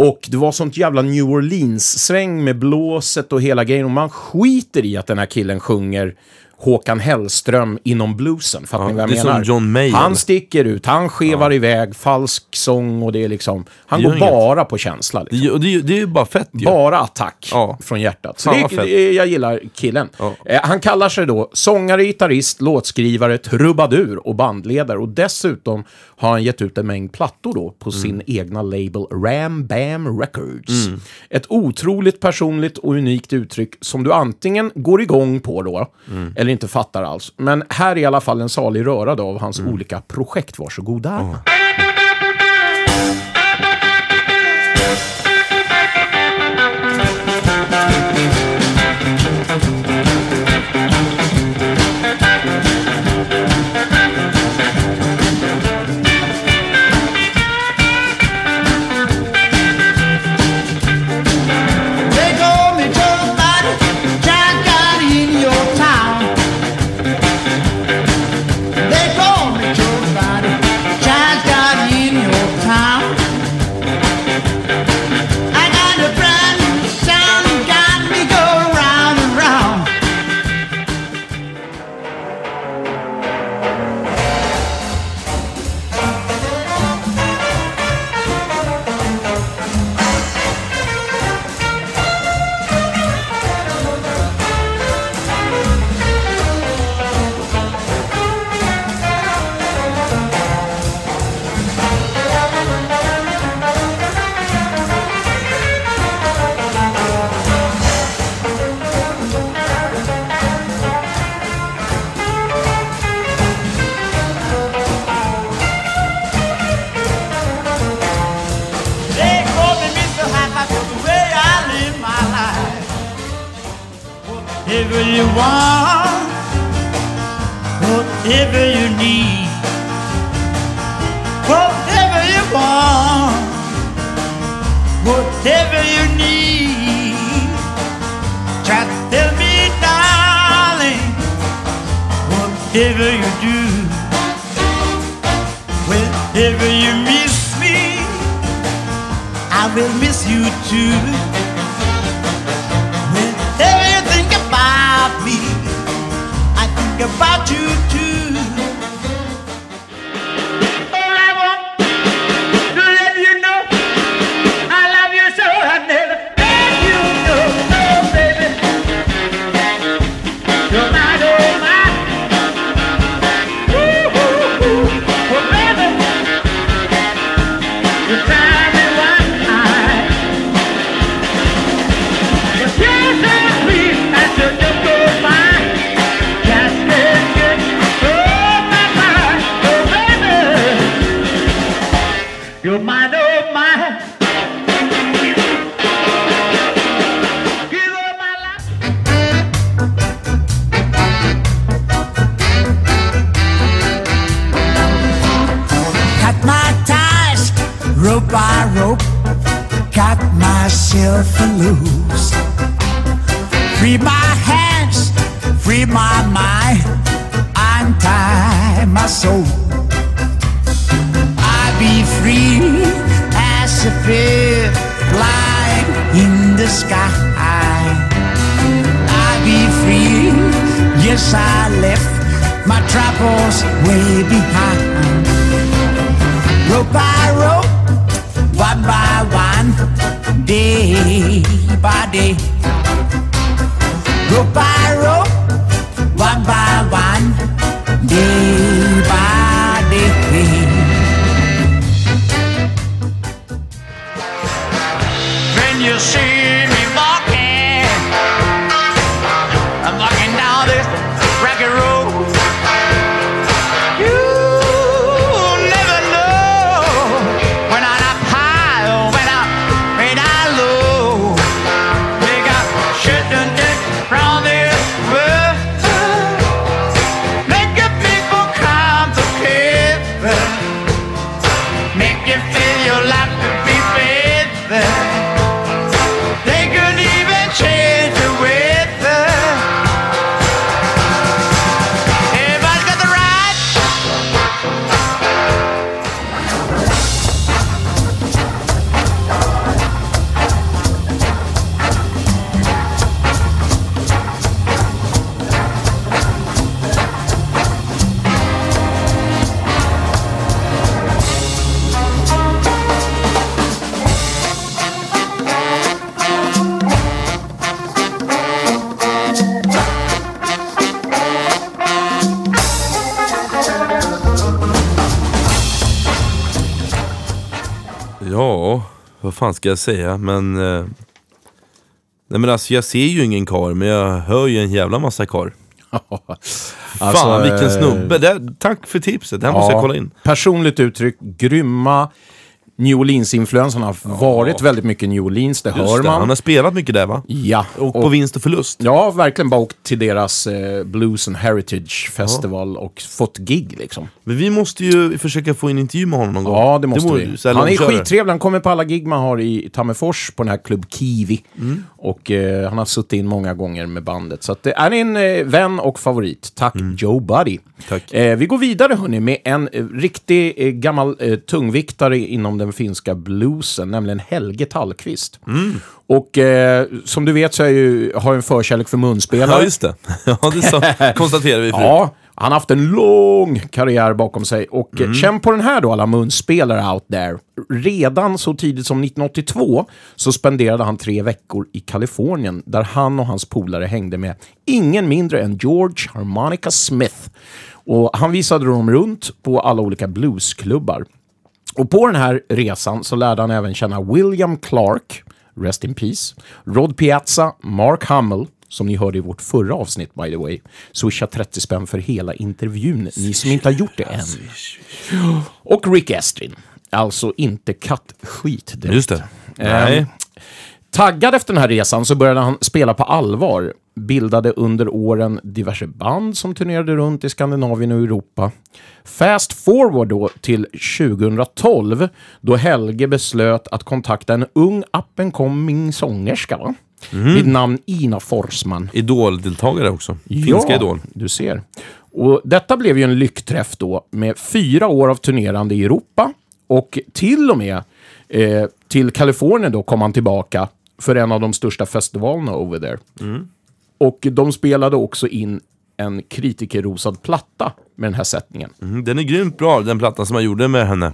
Speaker 1: Och det var sånt jävla New Orleans-sväng med blåset och hela grejen. Och man skiter i att den här killen sjunger Håkan Hellström inom bluesen. Fattar
Speaker 2: Ja,
Speaker 1: ni vad jag
Speaker 2: det är som
Speaker 1: menar?
Speaker 2: John Mayer.
Speaker 1: Han sticker ut, han skevar iväg, falsk sång och det är liksom... Han
Speaker 2: Det
Speaker 1: går
Speaker 2: inget.
Speaker 1: bara på känsla.
Speaker 2: Det,
Speaker 1: Liksom.
Speaker 2: det, ju- det är ju bara fett ju.
Speaker 1: Bara attack
Speaker 2: Ja.
Speaker 1: från hjärtat. Så det, det, jag gillar killen.
Speaker 2: Ja.
Speaker 1: Eh, han kallar sig då sångare, gitarrist, låtskrivare, trubadur och bandledare. Och dessutom har han gett ut en mängd plattor då på
Speaker 2: Mm.
Speaker 1: sin egna label Ram Bam Records. Ett otroligt personligt och unikt uttryck som du antingen går igång på då,
Speaker 2: Mm.
Speaker 1: Eller inte fattar alls. Men här är i alla fall en salig rörad av hans
Speaker 2: Mm.
Speaker 1: olika projekt. Varsågoda.
Speaker 6: Whatever you want, whatever you need, whatever you want, whatever you need. Just tell me, darling, whatever you do, whenever you miss me, I will miss you too.
Speaker 2: Fan ska jag säga? Men... Eh, nej men alltså jag ser ju ingen kar men jag hör ju en jävla massa kar. Fan
Speaker 1: Alltså,
Speaker 2: vilken
Speaker 1: eh,
Speaker 2: snubbe. Det, tack för tipset, det här måste jag kolla in.
Speaker 1: Personligt uttryck, grymma New Orleans-influensen har varit väldigt mycket New Orleans, det
Speaker 2: Just
Speaker 1: hör
Speaker 2: det,
Speaker 1: man.
Speaker 2: Han har spelat mycket där va?
Speaker 1: Ja,
Speaker 2: Och på vinst och förlust.
Speaker 1: Ja, verkligen bara åkt till deras eh, Blues and Heritage Festival och fått gig liksom.
Speaker 2: Men vi måste ju försöka få en intervju med honom någon gång.
Speaker 1: Ja, det måste
Speaker 2: vore
Speaker 1: vi.
Speaker 2: här
Speaker 1: Han är skittrevlig, han kommer på alla gig man har i Tammerfors på den här Klubb Kiwi.
Speaker 2: Mm.
Speaker 1: Och eh, han har suttit in många gånger med bandet. Så att, eh, är ni en eh, vän och favorit, tack Joe Buddy.
Speaker 2: Mm. Tack.
Speaker 1: Eh, vi går vidare hörni med en eh, riktig eh, gammal tungviktare inom den finska bluesen, nämligen Helge Tallqvist.
Speaker 2: Mm.
Speaker 1: Och eh, som du vet så är ju, har jag en förkärlek för munspelare.
Speaker 2: Ja, just det. Ja, det så, konstaterar vi förut.
Speaker 1: Ja, han har haft en lång karriär bakom sig. Och
Speaker 2: Mm.
Speaker 1: eh, känn på den här då, alla munspelare out there. Redan så tidigt som 1982 så spenderade han tre veckor i Kalifornien där han och hans polare hängde med ingen mindre än George Harmonica Smith. Och han visade dem runt på alla olika bluesklubbar. Och på den här resan så lärde han även känna William Clark, Rest in Peace, Rod Piazza, Mark Hummel, som ni hörde i vårt förra avsnitt by the way. Swisha 30 spänn för hela intervjun, ni som inte har gjort det än. Och Rick Estrin, alltså inte kattskit direkt.
Speaker 2: Just det.
Speaker 1: Ehm,
Speaker 2: Nej.
Speaker 1: Taggad efter den här resan så började han spela på allvar. Bildade under åren diverse band som turnerade runt i Skandinavien och Europa. Fast forward då till 2012 då Helge beslöt att kontakta en ung up and coming sångerska va? vid namn Ina Forsman.
Speaker 2: Idol-deltagare också. Finska Idol.
Speaker 1: du ser. Och detta blev ju en lyckträff då med fyra år av turnerande i Europa och till och med eh, till Kalifornien då kom han tillbaka för en av de största festivalerna over there. Och de spelade också in en kritikerrosad platta med den här sättningen.
Speaker 2: Mm, den är grymt bra, den plattan som jag gjorde med henne.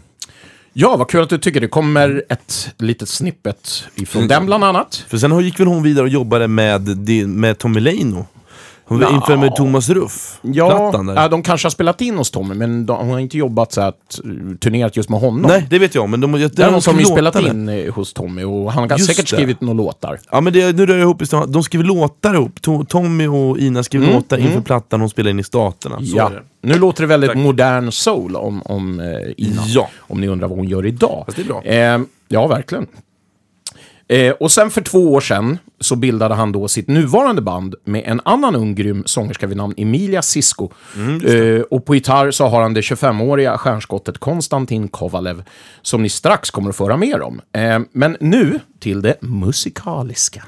Speaker 1: Ja, vad kul att du tycker. Det kommer ett litet snippet ifrån
Speaker 2: Mm.
Speaker 1: den bland annat.
Speaker 2: För sen gick väl hon vidare och jobbade med, med Tommy Leino. Hon var inför med Thomas Ruff.
Speaker 1: Ja,
Speaker 2: plattan där.
Speaker 1: ja, de kanske har spelat in hos Tommy, men de, hon har inte jobbat så att turnerat just med honom.
Speaker 2: Nej, det vet jag, men de, jag,
Speaker 1: Det som har
Speaker 2: låtar
Speaker 1: spelat
Speaker 2: med.
Speaker 1: in eh, hos Tommy och han har
Speaker 2: Just
Speaker 1: säkert
Speaker 2: det.
Speaker 1: skrivit några låtar.
Speaker 2: Ja men det, nu rör jag ihop i stan. De skriver låtar ihop. To- Tommy och Ina skriver
Speaker 1: Mm,
Speaker 2: låtar inför plattan hon spelar in i Staterna. Så
Speaker 1: ja.
Speaker 2: är det.
Speaker 1: Nu låter det väldigt modern soul om, om eh, Ina.
Speaker 2: Ja.
Speaker 1: Om ni undrar vad hon gör idag.
Speaker 2: Fast det är bra.
Speaker 1: Eh, ja, verkligen. Eh, och sen för två år sedan så bildade han då sitt nuvarande band med en annan ung grym sångerska vid namn Emilia Sisko. eh, och på gitarr så har han det 25-åriga stjärnskottet Konstantin Kovalev, som ni strax kommer att föra mer om. Eh, men nu till det musikaliska.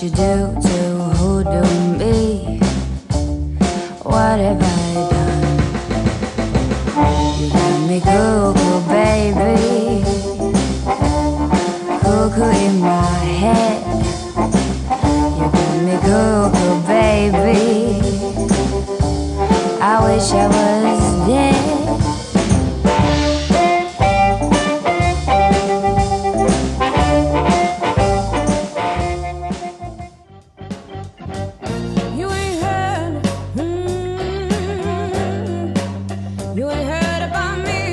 Speaker 7: You do to who hoodoo me? What you heard about me.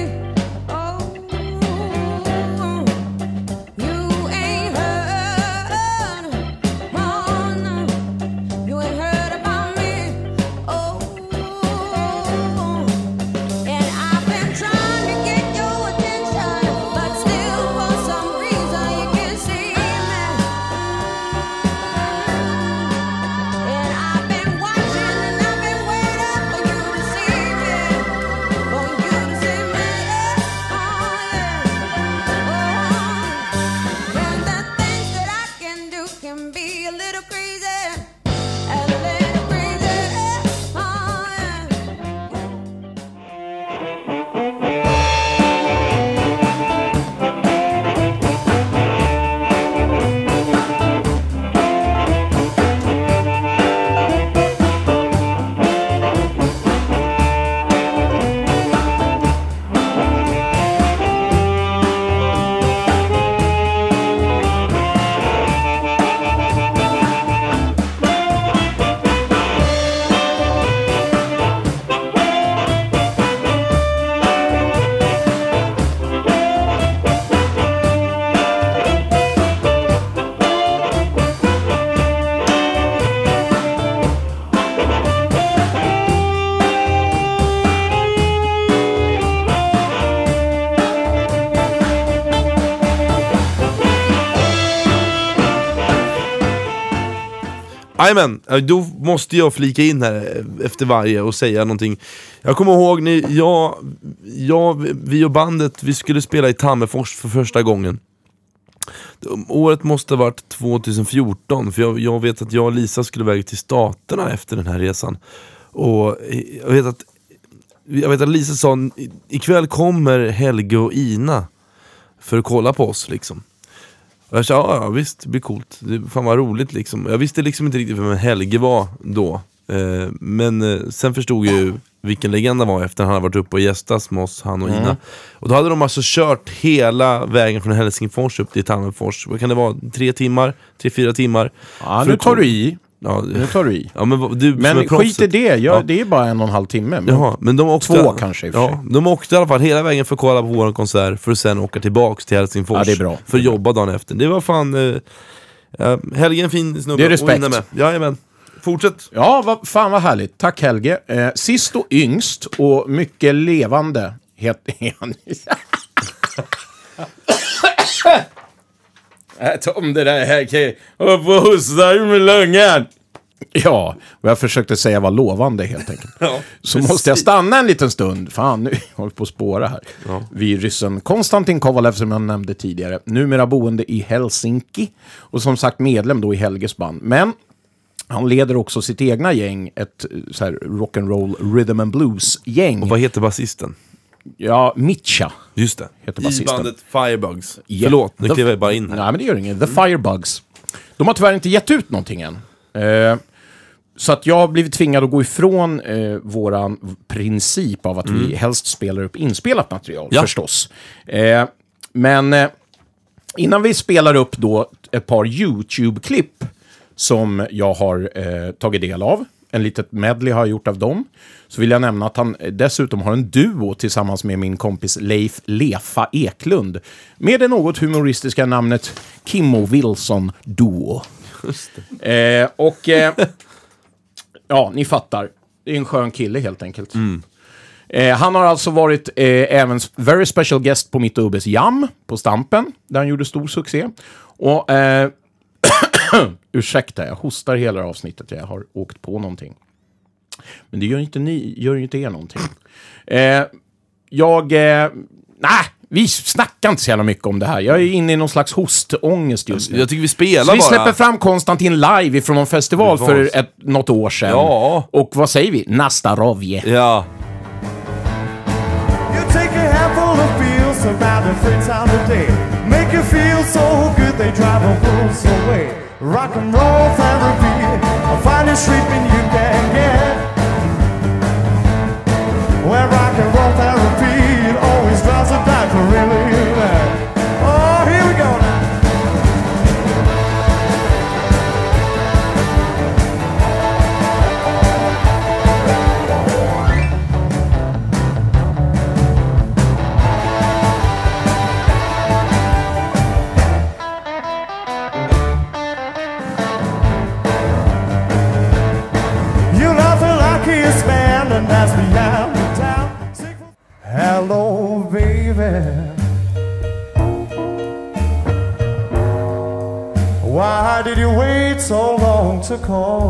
Speaker 2: Jajamän, eh, då måste jag flika in här eh, efter varje och säga någonting. Jag kommer ihåg, när jag, jag, vi och bandet, vi skulle spela i Tammerfors för första gången. Året måste ha varit 2014, för jag, jag vet att jag och Lisa skulle iväg till Staterna efter den här resan. Och eh, jag vet att, jag vet att Lisa sa, ikväll kommer Helge och Ina för att kolla på oss liksom. Jag sa, ja, ja visst, det blir coolt. Det, fan vad roligt liksom. Jag visste liksom inte riktigt vem Helge var då. Eh, men eh, sen förstod jag ju vilken legend han var efter han hade varit uppe och gästats med oss, han och Ina. Och då hade de alltså kört hela vägen från Helsingfors upp till Tammerfors. Vad kan det vara? Tre timmar? Tre, fyra timmar?
Speaker 1: Ja, nu
Speaker 2: att
Speaker 1: tar du i.
Speaker 2: Ja,
Speaker 1: Nu tar du i.
Speaker 2: ja men du
Speaker 1: Men skit i det, jag,
Speaker 2: Ja.
Speaker 1: det är bara en och en halv timme. Men
Speaker 2: Jaha, men de åkte,
Speaker 1: Två kanske i och för
Speaker 2: ja,
Speaker 1: sig.
Speaker 2: De åkte i alla fall hela vägen för att kolla på vår konsert för att sen åka tillbaks till Helsingfors
Speaker 1: Ja, det är bra.
Speaker 2: för att jobba dagen efter. Det var fan... Eh, ja, Helge fin snubbe.
Speaker 1: Det är respekt.
Speaker 2: Med. Jajamän. Fortsätt.
Speaker 1: Ja, vad, fan vad härligt. Tack Helge. Eh, sist och yngst och mycket levande heter han. Äh, Tom, det där Helge. Upp och hostar med lungan. Ja, vad jag försökte säga var lovande helt enkelt.
Speaker 2: Ja,
Speaker 1: Så måste jag stanna en liten stund. Fan, nu håller vi på att spåra här. Vi ryssen Konstantin Kovalev som jag nämnde tidigare. Numera boende i Helsinki. Och som sagt medlem då i Helges band. Men han leder också sitt egna gäng, ett eh, så här rock'n'roll rhythm and blues-gäng.
Speaker 2: Och vad heter basisten?
Speaker 1: Ja, Mitcha.
Speaker 2: Just det.
Speaker 1: Heter
Speaker 2: I
Speaker 1: basisten.
Speaker 2: bandet Firebugs.
Speaker 1: Ja.
Speaker 2: Förlåt, nu
Speaker 1: The-
Speaker 2: klev jag bara in här.
Speaker 1: Nej, men det gör inget. The Firebugs. De har tyvärr inte gett ut någonting än. Eh, så att jag har blivit tvingad att gå ifrån eh, våran princip av att vi helst spelar upp inspelat material,
Speaker 2: Ja.
Speaker 1: förstås. Eh, men eh, innan vi spelar upp då ett par YouTube-klipp som jag har eh, tagit del av, en litet medley har jag gjort av dem, så vill jag nämna att han dessutom har en duo tillsammans med min kompis Leif Lefa Eklund med det något humoristiska namnet Kimmo Wilson Duo. Eh, och eh, ja, ni fattar. Det är en skön kille helt enkelt. Eh, han har alltså varit eh, även very special guest på mitt Ubbes Jam på Stampen, där han gjorde stor succé. Och eh, ursäkta, jag hostar hela avsnittet. Jag har åkt på någonting. Men det gör inte ni, gör inte er någonting. Eh, jag... Eh, nej, vi snackar inte så jävla mycket om det här. Jag är inne i någon slags hostångest just nu.
Speaker 2: Jag tycker vi spelar
Speaker 1: Så vi
Speaker 2: bara.
Speaker 1: släpper fram Konstantin live ifrån någon festival för ett, något år sedan.
Speaker 2: Ja.
Speaker 1: Och vad säger vi? Nastarovje.
Speaker 2: Ja.
Speaker 5: You take a handful of pills about the three times a day. Make you feel so good they drive the wolves away. Rock and roll therapy, the finest treatment you can get. To call?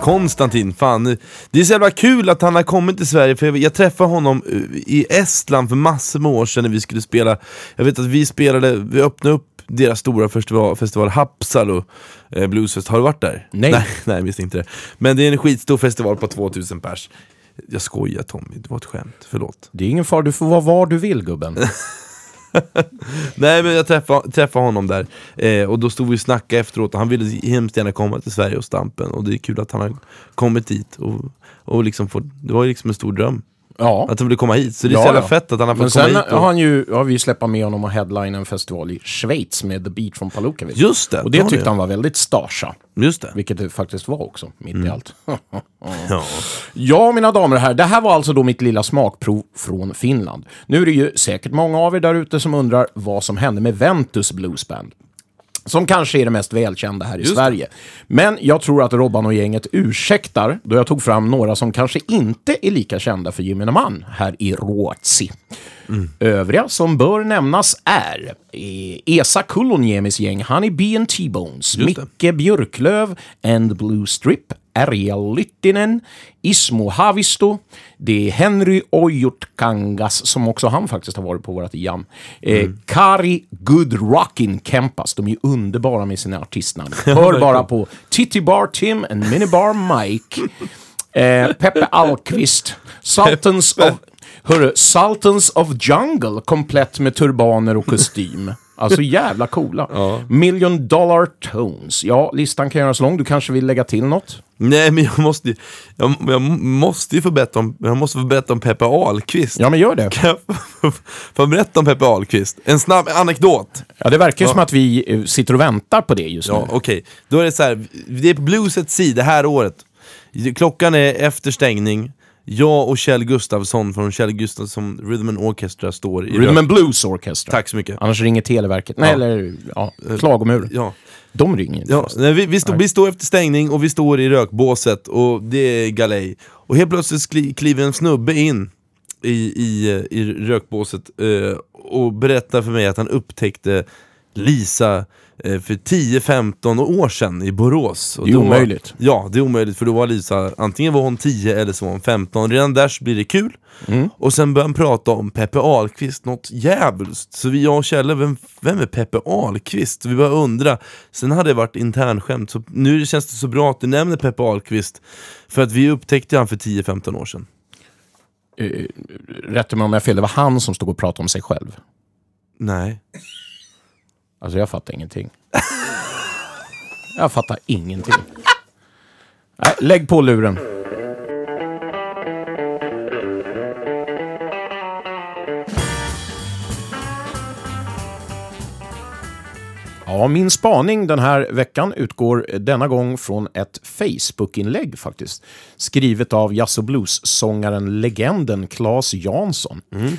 Speaker 2: Konstantin, fan. Det är så jävla kul att han har kommit till Sverige, för jag, jag träffade honom eh, i Estland för massor med år sedan när vi skulle spela Jag vet att vi spelade, vi öppnade upp deras stora festival, festival Hapsalo eh, Bluesfest, har du varit där?
Speaker 1: Nej.
Speaker 2: nej. Nej, visste inte det. Men det är en skitstor festival på 2000 pers Jag skojar Tommy, det var ett skämt, förlåt
Speaker 1: Det är ingen fara, du får vara var du vill gubben.
Speaker 2: Nej men jag träffade, träffade honom där, eh, och då stod vi och snackade efteråt och han ville hemskt gärna komma till Sverige och Stampen och det är kul att han har kommit dit och, och liksom få, det var ju liksom en stor dröm.
Speaker 1: Ja.
Speaker 2: Att han ville komma hit, så det är
Speaker 1: Ja,
Speaker 2: så jävla
Speaker 1: ja.
Speaker 2: fett att han har
Speaker 1: Men
Speaker 2: fått komma
Speaker 1: sen
Speaker 2: hit och,
Speaker 1: har han ju, har vi släppt med honom och headline en festival i Schweiz med The Beat från Palookavik.
Speaker 2: Just det,
Speaker 1: Och det tyckte han var väldigt starsa.
Speaker 2: Just det
Speaker 1: Vilket det faktiskt var också, mitt
Speaker 2: Mm.
Speaker 1: i allt.
Speaker 2: ja.
Speaker 1: Ja, mina damer och herrar, det här var alltså då mitt lilla smakprov från Finland. Nu är det ju säkert många av er där ute som undrar vad som hände med Ventus Blues Band. Som kanske är det mest välkända här i
Speaker 2: Just det.
Speaker 1: Sverige. Men jag tror att Robban och gänget ursäktar då jag tog fram några som kanske inte är lika kända för gemene man här i Ruotsi. Övriga som bör nämnas är eh, Esa Kulloniemis gäng Bee and T-Bones,
Speaker 2: det.
Speaker 1: Micke Björklöv and Blue Strip, Ariel Lyttinen, Ismo Havisto, det är Henry Ojutkangas, som också han faktiskt har varit på vårt jam. Eh, Kari Goodrockin Kempas, de är ju underbara med sina artistnamn. Hör bara på Titty Bar Tim and Minibar Mike. Eh, Peppe Alkvist, Sultans of... Hörru, Sultans of Jungle, komplett med turbaner och kostym. Alltså jävla coola. Million Dollar Tones. Ja, listan kan göras lång. Du kanske vill lägga till något?
Speaker 2: Nej men jag måste jag, jag måste ju få berätta om, jag måste få berätta om Peppe Ahlqvist
Speaker 1: Ja, men gör det.
Speaker 2: Kan jag få- få berätta om Peppe Ahlqvist? En snabb anekdot
Speaker 1: Ja, det verkar
Speaker 2: Ja.
Speaker 1: som att vi eh, sitter och väntar på det just
Speaker 2: Ja,
Speaker 1: nu.
Speaker 2: okej. Då är det så här, det är på Bluesets sida här året. Klockan är efter stängning. Jag och Kjell Gustafsson från Kjell Gustafsson Rhythm and Orchestra står i
Speaker 1: Rhythm
Speaker 2: rök-
Speaker 1: and Blues Orchestra.
Speaker 2: Tack så mycket.
Speaker 1: Annars ringer Televerket. Nej,
Speaker 2: Ja.
Speaker 1: eller ja, klagomur.
Speaker 2: Ja.
Speaker 1: De ringer inte.
Speaker 2: Ja, nej, vi, vi, står, vi står efter stängning och vi står i rökbåset och det är galej. Och helt plötsligt kliver en snubbe in i, i, eh, i rökbåset eh, och berättar för mig att han upptäckte Lisa eh, för 10-15 år sedan i Borås. Och
Speaker 1: Det är
Speaker 2: då
Speaker 1: omöjligt.
Speaker 2: Ja, det är omöjligt för då var Lisa, antingen var hon 10 eller så var hon 15. Redan där så blir det kul.
Speaker 1: Mm.
Speaker 2: Och sen börjar han prata om Peppe Ahlqvist, något djävulskt. Så vi, jag och Kjelle, vem, vem är Peppe Ahlqvist? Vi började undra. Sen hade det varit internskämt, så nu känns det så bra att du nämner Peppe Ahlqvist. För att vi upptäckte han för 10-15 år sedan.
Speaker 1: Eh, Rätta mig om jag har fel, det var han som stod och pratade om sig själv.
Speaker 2: Nej.
Speaker 1: Alltså jag fattar ingenting. Jag fattar ingenting. Nej, lägg på luren. Ja, min spaning den här veckan utgår denna gång från ett Facebook-inlägg faktiskt. Skrivet av jazz och blues-sångaren legenden Claes Jansson. Mm.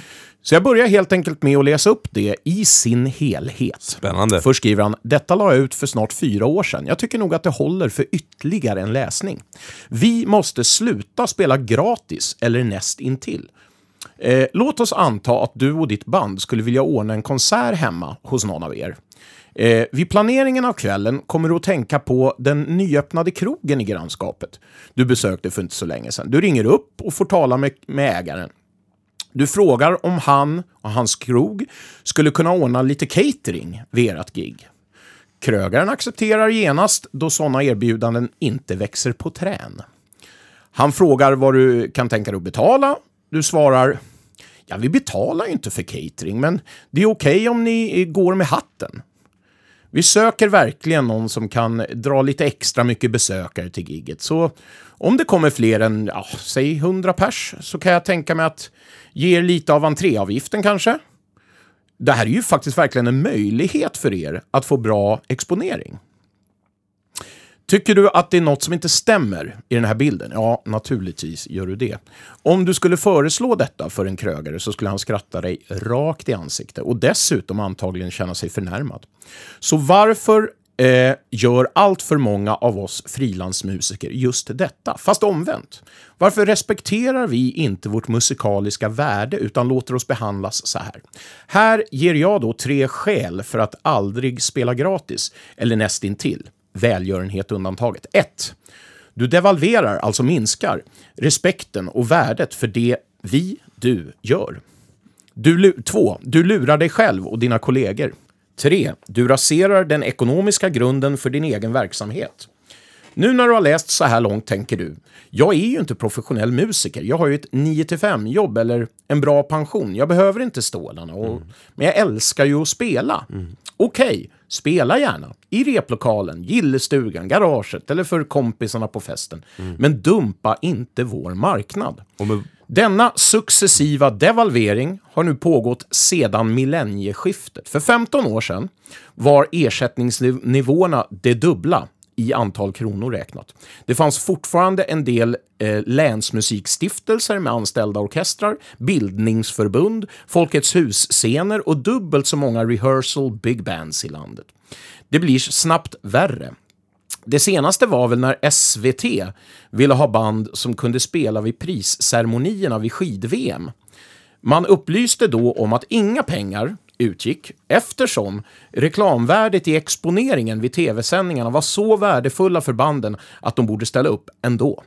Speaker 1: Så jag börjar helt enkelt med att läsa upp det i sin helhet.
Speaker 2: Spännande.
Speaker 1: Först skriver han, detta la jag ut för snart fyra år sedan. Jag tycker nog att det håller för ytterligare en läsning. Vi måste sluta spela gratis eller näst intill. Eh, låt oss anta att du och ditt band skulle vilja ordna en konsert hemma hos någon av er. Eh, vid planeringen av kvällen kommer du att tänka på den nyöppnade krogen i grannskapet. Du besökte för inte så länge sedan. Du ringer upp och får tala med, med ägaren. Du frågar om han och hans krog skulle kunna ordna lite catering vid ert gig. Krögaren accepterar genast då sådana erbjudanden inte växer på trän. Han frågar vad du kan tänka dig att betala. Du svarar Ja, vi betalar ju inte för catering, men det är okej om ni går med hatten. Vi söker verkligen någon som kan dra lite extra mycket besökare till gigget. Så om det kommer fler än, ja, säg 100 pers, så kan jag tänka mig att ge er lite av entréavgiften kanske. Det här är ju faktiskt verkligen en möjlighet för er att få bra exponering. Tycker du att det är något som inte stämmer i den här bilden? Ja, naturligtvis gör du det. Om du skulle föreslå detta för en krögare så skulle han skratta dig rakt i ansiktet och dessutom antagligen känna sig förnärmad. Så varför eh, gör allt för många av oss frilansmusiker just detta? Fast omvänt. Varför respekterar vi inte vårt musikaliska värde utan låter oss behandlas så här? Här ger jag då tre skäl för att aldrig spela gratis, eller nästintill välgörenhet undantaget. 1. Du devalverar, alltså minskar, respekten och värdet för det vi, du, gör. Du, lu- två, du lurar dig själv och dina kollegor. Tre, du raserar den ekonomiska grunden för din egen verksamhet. Nu när du har läst så här långt tänker du, jag är ju inte professionell musiker. Jag har ju ett 9-5 jobb eller en bra pension. Jag behöver inte stålarna. Och, Men jag älskar ju att spela. Okej, spela gärna. I replokalen, gillestugan, garaget eller för kompisarna på festen. Men dumpa inte vår marknad.
Speaker 2: Med,
Speaker 1: Denna successiva devalvering har nu pågått sedan millennieskiftet. För 15 år sedan var ersättningsnivåerna det dubbla i antal kronor räknat. Det fanns fortfarande en del eh, länsmusikstiftelser med anställda orkestrar, bildningsförbund, Folkets hus-scener och dubbelt så många rehearsal big bands i landet. Det blir snabbt värre. Det senaste var väl när SVT ville ha band som kunde spela vid prisceremonierna vid skid-VM. Man upplyste då om att inga pengar utgick eftersom reklamvärdet i exponeringen vid tv-sändningarna var så värdefulla för banden att de borde ställa upp ändå.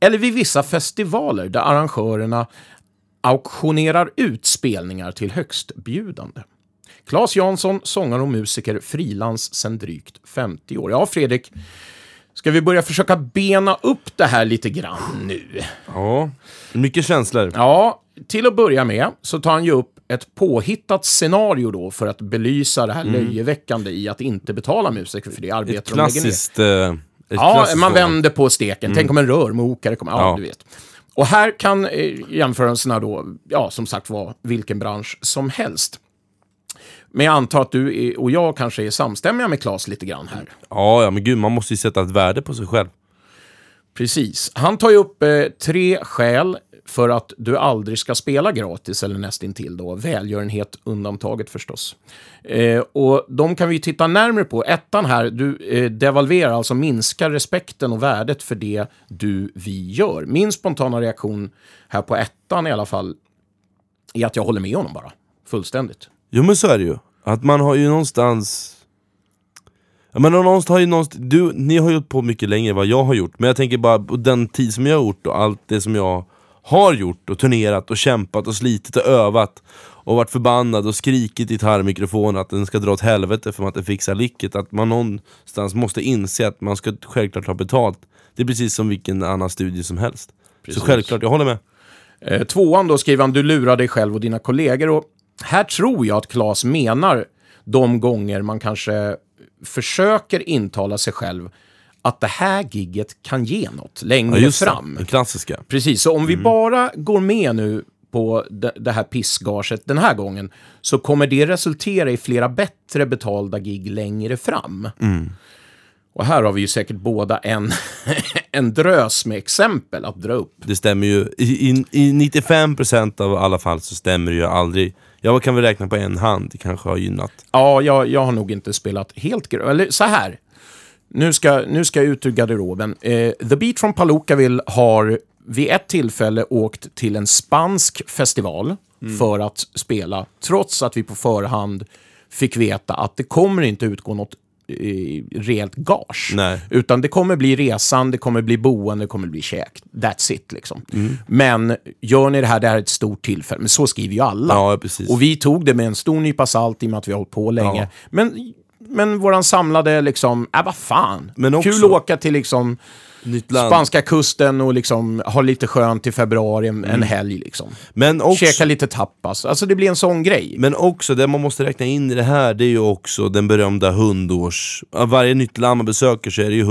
Speaker 1: Eller vid vissa festivaler där arrangörerna auktionerar ut spelningar till högstbjudande. Claes Jansson, sångare och musiker, frilans sedan drygt 50 år. Ja, Fredrik, ska vi börja försöka bena upp det här lite grann nu?
Speaker 2: ja, mycket känslor.
Speaker 1: Ja, till att börja med så tar han ju upp ett påhittat scenario då för att belysa det här löjeväckande i att inte betala musiker för det arbete
Speaker 2: Ett
Speaker 1: de lägger ner.
Speaker 2: klassiskt... eh, ett
Speaker 1: Ja,
Speaker 2: klassiskt
Speaker 1: man vänder på steken. Tänk om en rörmokare kommer. Ja,
Speaker 2: Ja.
Speaker 1: du vet. Och här kan eh, jämförelserna då, ja, som sagt vara vilken bransch som helst. Men jag antar att du och jag kanske är samstämmiga med Claes lite grann här.
Speaker 2: Ja, ja, men gud, man måste ju sätta ett värde på sig själv.
Speaker 1: Precis. Han tar ju upp eh, tre skäl för att du aldrig ska spela gratis eller nästintill då. Välgörenhet undantaget förstås. Eh, och de kan vi titta närmare på. Ettan här, du eh, devalverar, alltså minskar respekten och värdet för det du, vi gör. Min spontana reaktion här på ettan i alla fall är att jag håller med honom bara. Fullständigt.
Speaker 2: Jo men så är det ju. Att man har ju någonstans... Ja, men någonstans har ju någonstans... Du, ni har gjort på mycket längre än vad jag har gjort. Men jag tänker bara på den tid som jag har gjort och allt det som jag har gjort och turnerat och kämpat och slitit och övat och varit förbannad och skrikit i gitarrmikrofonen att den ska dra åt helvete för att den fixar licket. Att man någonstans måste inse att man ska självklart ha betalt. Det är precis som vilken annan studie som helst.
Speaker 1: Precis.
Speaker 2: Så självklart, jag håller med.
Speaker 1: Eh, tvåan då skriver han, du lurar dig själv och dina kollegor. Och här tror jag att Claes menar de gånger man kanske försöker intala sig själv att det här gigget kan ge något längre
Speaker 2: Ja, det.
Speaker 1: fram.
Speaker 2: Den klassiska.
Speaker 1: Precis, så om
Speaker 2: Mm.
Speaker 1: vi bara går med nu på det, det här pissgaget den här gången så kommer det resultera i flera bättre betalda gig längre fram.
Speaker 2: Mm.
Speaker 1: Och här har vi ju säkert båda en, en drös med exempel att dra upp.
Speaker 2: Det stämmer ju. I, i, i 95% av alla fall så stämmer det ju aldrig. Jag kan väl räkna på en hand, det kanske har gynnat.
Speaker 1: Ja, jag, jag har nog inte spelat helt grö... Eller så här. Nu ska, nu ska jag ut ur garderoben. Eh, The Beat from Palookaville har vid ett tillfälle åkt till en spansk festival för att spela, trots att vi på förhand fick veta att det kommer inte utgå något eh, rejält gage.
Speaker 2: Nej.
Speaker 1: Utan det kommer bli resan, det kommer bli boende, det kommer bli käk. That's it liksom. Men gör ni det här, det här är ett stort tillfälle. Men så skriver ju alla.
Speaker 2: Ja.
Speaker 1: Och vi tog det med en stor nypa salt i och med att vi har hållit på länge.
Speaker 2: Ja.
Speaker 1: Men, men våran samlade liksom, äh vad fan.
Speaker 2: Men också-
Speaker 1: Kul att åka till liksom spanska kusten och liksom ha lite skönt i februari, en,
Speaker 2: Mm.
Speaker 1: en helg liksom.
Speaker 2: Men också,
Speaker 1: Käka lite tapas. Alltså det blir en sån grej.
Speaker 2: men också, det man måste räkna in i det här, det är ju också den berömda hundårs... Varje nytt land man besöker så är det ju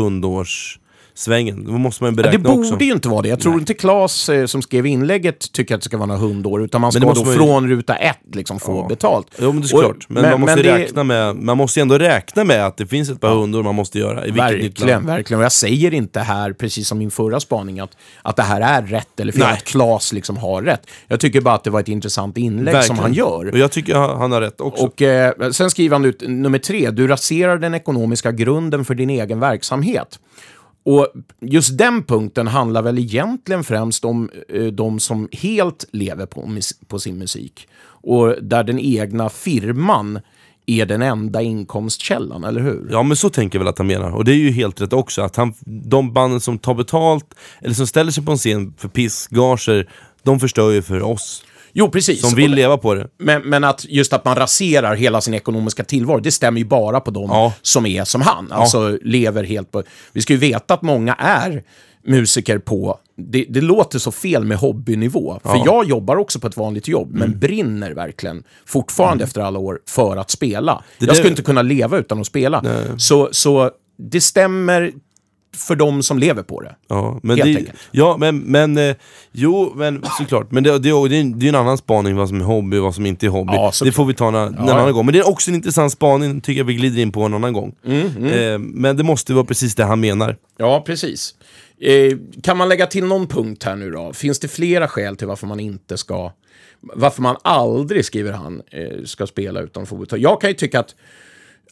Speaker 2: hundårssvängen. Då måste man ju
Speaker 1: Ja, det
Speaker 2: beräkna
Speaker 1: borde
Speaker 2: också.
Speaker 1: ju inte vara det. Jag tror inte Claes eh, som skrev inlägget tycker att det ska vara några hundår, utan man
Speaker 2: Men
Speaker 1: ska då
Speaker 2: måste man ju-
Speaker 1: från ruta ett liksom få
Speaker 2: Ja.
Speaker 1: betalt.
Speaker 2: Jo men det är klart, men, man måste
Speaker 1: det-
Speaker 2: räkna med, man måste ju ändå räkna med att det finns ett par hundår man måste göra i
Speaker 1: Verkligen, verkligen. Och jag säger inte här, precis som min förra spaning, att, att det här är rätt eller fel,
Speaker 2: Nej.
Speaker 1: att Claes liksom har rätt. Jag tycker bara att det var ett intressant inlägg
Speaker 2: Verkligen.
Speaker 1: som han gör.
Speaker 2: Och jag tycker han han har rätt också.
Speaker 1: Och eh, sen skriver han ut nummer tre, du raserar den ekonomiska grunden för din egen verksamhet. Och just den punkten handlar väl egentligen främst om eh, de som helt lever på, mus- på sin musik. Och där den egna firman är den enda inkomstkällan, eller hur?
Speaker 2: Ja men så tänker jag väl att han menar, och det är ju helt rätt också. Att han, de banden som tar betalt, eller som ställer sig på en scen för pissgager, de förstör ju för oss
Speaker 1: Jo, precis.
Speaker 2: som vill leva på det.
Speaker 1: Men, men att just att man raserar hela sin ekonomiska tillvaro, det stämmer ju bara på de
Speaker 2: Ja.
Speaker 1: som är som han. Alltså lever helt på... Vi ska ju veta att många är musiker på... Det, det låter så fel med hobbynivå. För jag jobbar också på ett vanligt jobb,
Speaker 2: Mm.
Speaker 1: men brinner verkligen fortfarande efter alla år för att spela.
Speaker 2: Det
Speaker 1: jag skulle inte kunna leva utan att spela. Så, så det stämmer för de som lever på det.
Speaker 2: Ja, men,
Speaker 1: Helt
Speaker 2: det,
Speaker 1: enkelt.
Speaker 2: ja, men, men eh, jo, men såklart. Men det, det, det, är, det är en annan spaning vad som är hobby och vad som inte är hobby.
Speaker 1: Ja,
Speaker 2: det får vi ta en, en
Speaker 1: ja.
Speaker 2: annan gång. Men det är också en intressant spaning, tycker jag vi glider in på en annan gång.
Speaker 1: Mm,
Speaker 2: Eh, men det måste vara precis det han menar.
Speaker 1: Ja, precis. Eh, kan man lägga till någon punkt här nu då? Finns det flera skäl till varför man inte ska... Varför man aldrig, skriver han, eh, ska spela utan fotboll? Jag kan ju tycka att,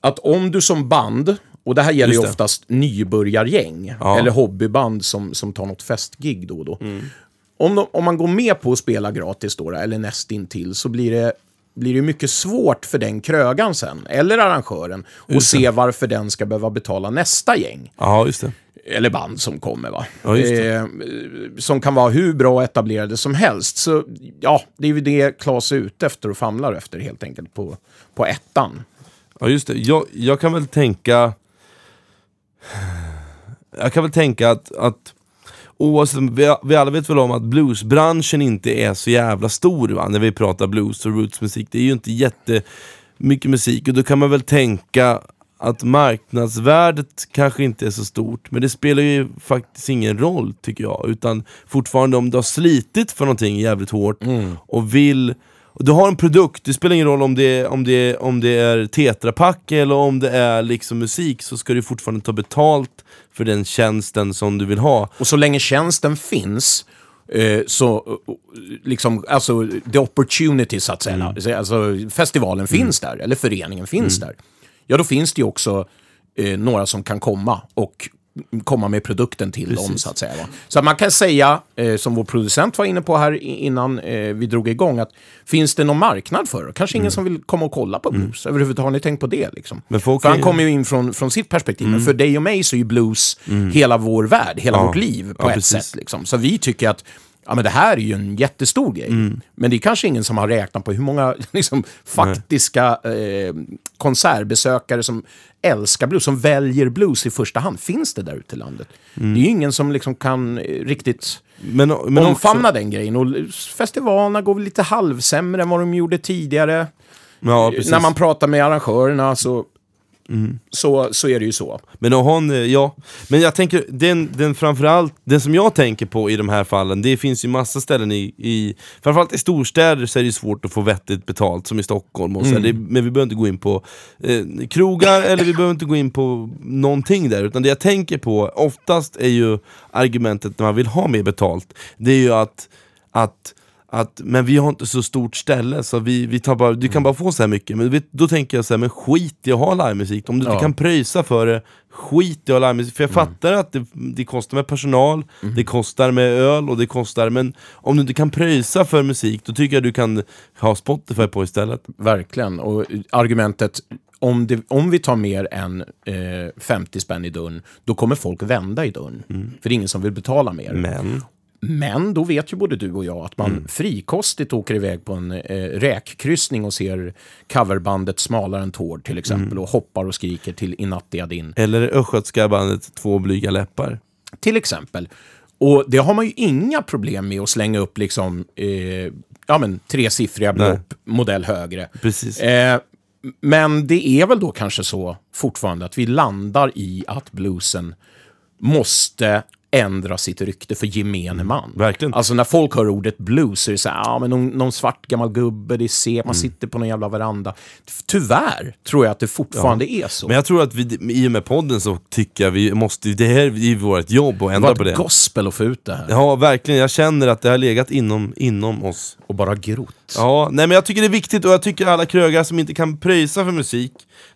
Speaker 1: att om du som band, och det här gäller ju
Speaker 2: Just det.
Speaker 1: oftast nybörjargäng,
Speaker 2: Ja.
Speaker 1: eller hobbyband som, som tar något festgig då och då. Om, de, om man går med på att spela gratis då, eller nästintill, så blir det blir det mycket svårt för den krögan sen, eller arrangören, att se varför den ska behöva betala nästa gäng
Speaker 2: Ja, just det.
Speaker 1: eller band som kommer. Va?
Speaker 2: Ja.
Speaker 1: Eh, som kan vara hur bra etablerade som helst. Så ja, det är ju det Claes är ute efter och famlar efter helt enkelt på, på ettan.
Speaker 2: Ja, just det. Jag, jag kan väl tänka... Jag kan väl tänka att, att oavsett, vi, vi alla vet väl om att bluesbranschen inte är så jävla stor va? när vi pratar blues och rootsmusik. Det är ju inte jättemycket musik och då kan man väl tänka att marknadsvärdet kanske inte är så stort, men det spelar ju faktiskt ingen roll tycker jag. Utan fortfarande om du har slitit för någonting jävligt hårt och vill och du har en produkt, det spelar ingen roll om det, om det, om det är tetrapack eller om det är liksom musik, så ska du fortfarande ta betalt för den tjänsten som du vill ha.
Speaker 1: Och så länge tjänsten finns eh, så, eh, liksom, alltså, the opportunity så att säga.
Speaker 2: Mm.
Speaker 1: Alltså, festivalen finns där, eller föreningen finns där. Ja, då finns det ju också eh, några som kan komma och komma med produkten till dem, så att säga. Så man kan säga, eh, som vår producent var inne på här innan eh, vi drog igång, att finns det någon marknad för det? Kanske ingen som vill komma och kolla på blues överhuvudtaget. Har ni tänkt på det? Liksom?
Speaker 2: Mm.
Speaker 1: För han kommer ju in från, från sitt perspektiv. Men för dig och mig så är ju blues hela vår värld, hela
Speaker 2: Ja.
Speaker 1: vårt liv på
Speaker 2: Ja,
Speaker 1: ett
Speaker 2: precis.
Speaker 1: sätt. Liksom. Så vi tycker att ja, men det här är ju en jättestor grej.
Speaker 2: Mm.
Speaker 1: Men det är kanske ingen som har räknat på hur många liksom, faktiska eh, konsertbesökare som älskar blues, som väljer blues i första hand. Finns det där ute i landet?
Speaker 2: Mm.
Speaker 1: Det är ju ingen som liksom kan eh, riktigt
Speaker 2: Men, men
Speaker 1: omfamna
Speaker 2: också,
Speaker 1: den grejen. Och festivalerna går väl lite halvsämre än vad de gjorde tidigare.
Speaker 2: ja.
Speaker 1: När man pratar med arrangörerna så,
Speaker 2: Mm.
Speaker 1: så, så är det ju så.
Speaker 2: Men en, eh, ja, men jag tänker, den, den framförallt, den som jag tänker på i de här fallen, det finns ju massa ställen i, i framförallt i storstäder så är det ju svårt att få vettigt betalt, som i Stockholm och så här. det, Men vi behöver inte gå in på eh, krogar, eller vi behöver inte gå in på någonting där, utan det jag tänker på, oftast är ju argumentet när man vill ha mer betalt, det är ju att, att att, men vi har inte så stort ställe så vi, vi tar bara, du kan bara få så här mycket. Men vet, då tänker jag så här, men skit i att ha livemusik. Om du inte
Speaker 1: Ja.
Speaker 2: kan pröjsa för det, skit i att ha livemusik. För jag fattar att det, det kostar med personal, det kostar med öl och det kostar, men om du inte kan pröjsa för musik, då tycker jag du kan ha Spotify på istället.
Speaker 1: Verkligen. Och argumentet, om, det, om vi tar mer än eh, 50 spänn i dörren, då kommer folk vända i dörren. För det är ingen som vill betala mer.
Speaker 2: Men,
Speaker 1: Men då vet ju både du och jag att man frikostigt åker iväg på en eh, räkkryssning och ser coverbandet Smalare än tår till exempel och hoppar och skriker till Inatti Adin.
Speaker 2: eller östgötska bandet Två blyga läppar.
Speaker 1: Till exempel. Och det har man ju inga problem med att slänga upp liksom, eh, ja men tresiffriga belopp, modell högre.
Speaker 2: Precis.
Speaker 1: Eh, men det är väl då kanske så fortfarande att vi landar i att bluesen måste ändra sitt rykte för gemene man.
Speaker 2: verkligen.
Speaker 1: Alltså när folk hör ordet blues så är det så här, ja men någon, någon svart gammal gubbe, det är se,
Speaker 2: Mm.
Speaker 1: man sitter på någon jävla veranda. Tyvärr tror jag att det fortfarande är så.
Speaker 2: Men jag tror att vi, i och med podden så tycker jag vi måste, det här är vårt jobb att
Speaker 1: det
Speaker 2: ändra
Speaker 1: var
Speaker 2: på
Speaker 1: ett
Speaker 2: det.
Speaker 1: gospel att få ut det här.
Speaker 2: Ja, verkligen. Jag känner att det har legat inom, inom oss.
Speaker 1: Och bara grott.
Speaker 2: Ja, nej men jag tycker det är viktigt och jag tycker alla krögar som inte kan pröjsa för musik,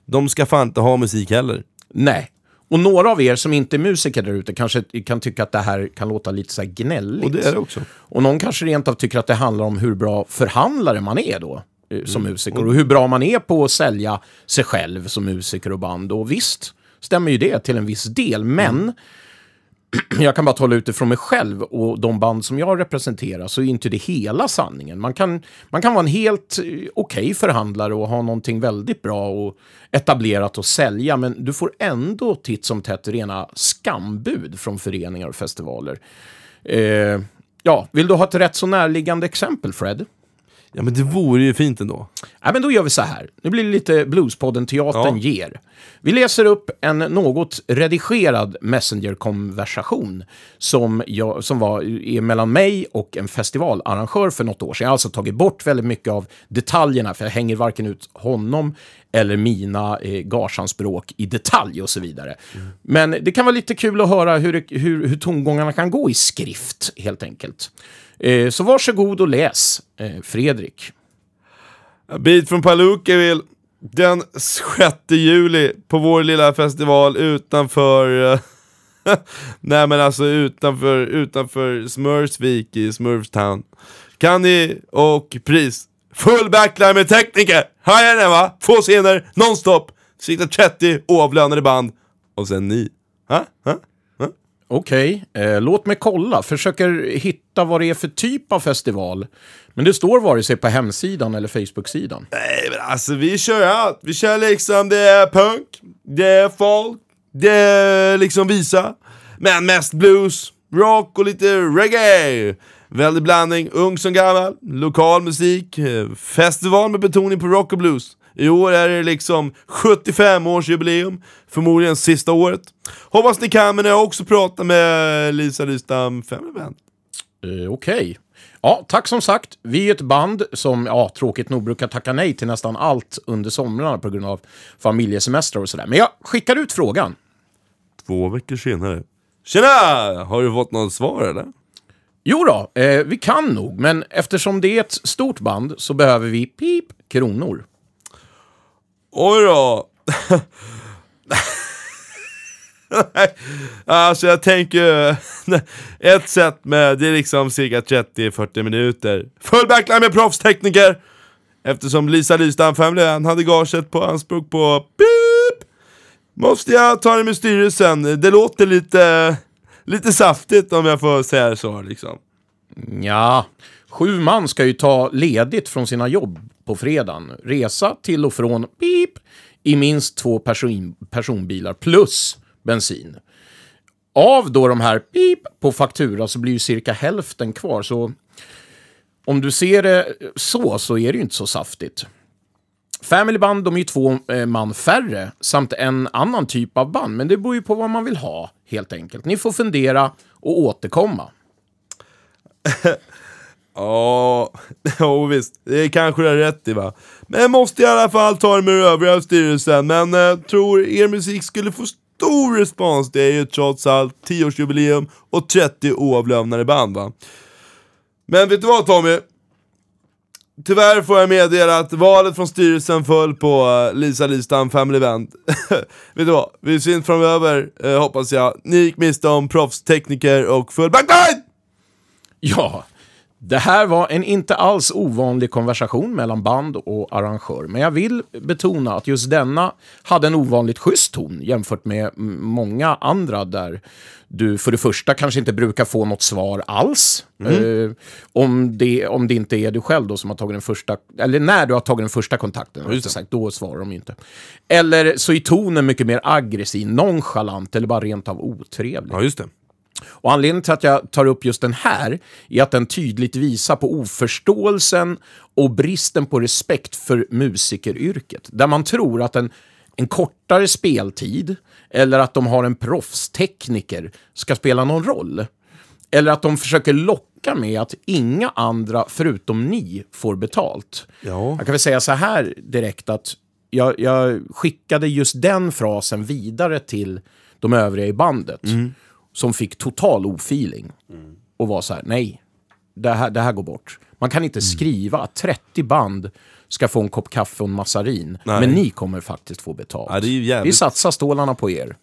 Speaker 2: de ska fan inte ha musik heller.
Speaker 1: Nej. Och några av er som inte är musiker där ute kanske kan tycka att det här kan låta lite så här gnälligt.
Speaker 2: Och det är det också.
Speaker 1: Och någon kanske rent av tycker att det handlar om hur bra förhandlare man är då. eh, som musiker och hur bra man är på att sälja sig själv som musiker och band. Och visst stämmer ju det till en viss del, men jag kan bara tala utifrån mig själv och de band som jag representerar så är inte det hela sanningen. Man kan, man kan vara en helt okej okej förhandlare och ha någonting väldigt bra och etablerat att sälja, men du får ändå titt som tätt rena skambud från föreningar och festivaler. Eh, ja, vill du ha ett rätt så närliggande exempel, Fred?
Speaker 2: Ja men det vore ju fint ändå.
Speaker 1: Ja, men då gör vi så här. Nu blir det lite Bluespodden-teatern
Speaker 2: Ja.
Speaker 1: ger. Vi läser upp en något redigerad Messenger-konversation som, jag, som var är mellan mig och en festivalarrangör för något år sedan. Jag har alltså tagit bort väldigt mycket av detaljerna, för jag hänger varken ut honom eller mina eh, gageanspråk i detalj och så vidare. Men det kan vara lite kul att höra hur, hur, hur tongångarna kan gå i skrift, helt enkelt. Eh, så varsågod och läs, eh, Fredrik.
Speaker 2: Beat bit från Palookaville den 6 juli på vår lilla festival utanför eh, Nej men alltså utanför, utanför Smurfsvik i Smurfstown Kan ni och pris Full backline med tekniker! Hajar den va? Två scener, nonstop! Siktar 30 oavlönade band Och sen ni. Ha? Ha?
Speaker 1: Okej, eh, låt mig kolla. Försöker hitta vad det är för typ av festival. Men det står vare sig på hemsidan eller Facebook-sidan.
Speaker 2: Nej men alltså vi kör allt. Vi kör liksom, det är punk, det är folk, det är liksom visa. Men mest blues, rock och lite reggae. Väldig blandning, ung som gammal, lokal musik, eh, festival med betoning på rock och blues. I år är det liksom 75-årsjubileum, förmodligen sista året. Hoppas ni kan, men jag har också pratat med Lisa Rystam Band.
Speaker 1: Eh, Okej. Ja, tack som sagt. Vi är ett band som, ja, tråkigt nog brukar tacka nej till nästan allt under somrarna på grund av familjesemestrar och sådär. Men jag skickar ut frågan.
Speaker 2: Två veckor senare. Tjena! Har du fått något svar eller?
Speaker 1: Jo då, eh, vi kan nog, men eftersom det är ett stort band så behöver vi pip kronor.
Speaker 2: Oj då! alltså jag tänker, ett sätt med, det är liksom cirka 30-40 minuter. Full backline med proffstekniker! Eftersom Lisa Lystam-familjen hade gaget på anspråk på pip! Måste jag ta det med styrelsen, det låter lite, lite saftigt om jag får säga så liksom.
Speaker 1: Ja, sju man ska ju ta ledigt från sina jobb på fredagen. Resa till och från pip i minst två person, personbilar plus bensin. Av då de här pip på faktura så blir ju cirka hälften kvar. Så om du ser det så, så är det ju inte så saftigt. Family band, de är ju två eh, man färre, samt en annan typ av band. Men det beror ju på vad man vill ha, helt enkelt. Ni får fundera och återkomma.
Speaker 2: Ja, jo, visst. Det kanske du har rätt i va. Men jag måste i alla fall ta det med övriga styrelsen. Men eh, tror er musik skulle få stor respons. Det är ju trots allt 10-årsjubileum och 30 oavlönade band va. Men vet du vad Tommy? Tyvärr får jag meddela att valet från styrelsen föll på eh, Lisa Listam Family Band. vet du vad? Vi syns framöver, eh, hoppas jag. Ni gick miste om proffstekniker och full backline!
Speaker 1: Ja, det här var en inte alls ovanlig konversation mellan band och arrangör. Men jag vill betona att just denna hade en ovanligt schysst ton jämfört med mm, många andra där du för det första kanske inte brukar få något svar alls. Eh, om, det, om det inte är du själv då som har tagit den första, eller när du har tagit den första kontakten, sagt, då svarar de inte. Eller så är tonen mycket mer aggressiv, nonchalant eller bara rent av otrevlig.
Speaker 2: Ja, just det.
Speaker 1: Och anledningen till att jag tar upp just den här är att den tydligt visar på oförståelsen och bristen på respekt för musikeryrket. Där man tror att en, en kortare speltid eller att de har en proffstekniker ska spela någon roll. Eller att de försöker locka med att inga andra förutom ni får betalt.
Speaker 2: Ja.
Speaker 1: Jag kan väl säga så här direkt att jag, jag skickade just den frasen vidare till de övriga i bandet. Som fick total ofeeling. Och var så här, nej, det här, det här går bort. Man kan inte skriva att 30 band ska få en kopp kaffe och en massarin.
Speaker 2: Nej.
Speaker 1: Men ni kommer faktiskt få betalt.
Speaker 2: Ja, är jävligt- Mm.
Speaker 1: Vi satsar stålarna på er.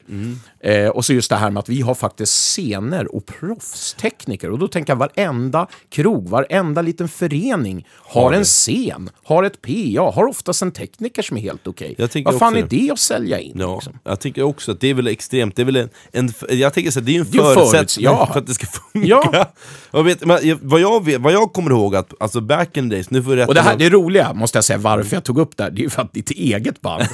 Speaker 1: Eh, och så just det här med att vi har faktiskt scener och proffstekniker. Och då tänker jag varenda krog, varenda liten förening har,
Speaker 2: Har
Speaker 1: en scen, har ett PA, har oftast en tekniker som är helt okej.
Speaker 2: Jag tänker
Speaker 1: Vad fan är det att sälja in?
Speaker 2: Ja,
Speaker 1: liksom?
Speaker 2: jag tycker också att det är väl extremt, det är väl en, en jag tänker så att det är en
Speaker 1: Det är
Speaker 2: förutsättning
Speaker 1: förutsätt- ja.
Speaker 2: för att det ska funka.
Speaker 1: Ja.
Speaker 2: Och vet, men, jag- vad, jag vet, vad jag kommer ihåg, att alltså back in the days, nu får du rätta
Speaker 1: Och det här, det roliga, måste jag säga, varför jag tog upp det här, det är ju för att ditt eget band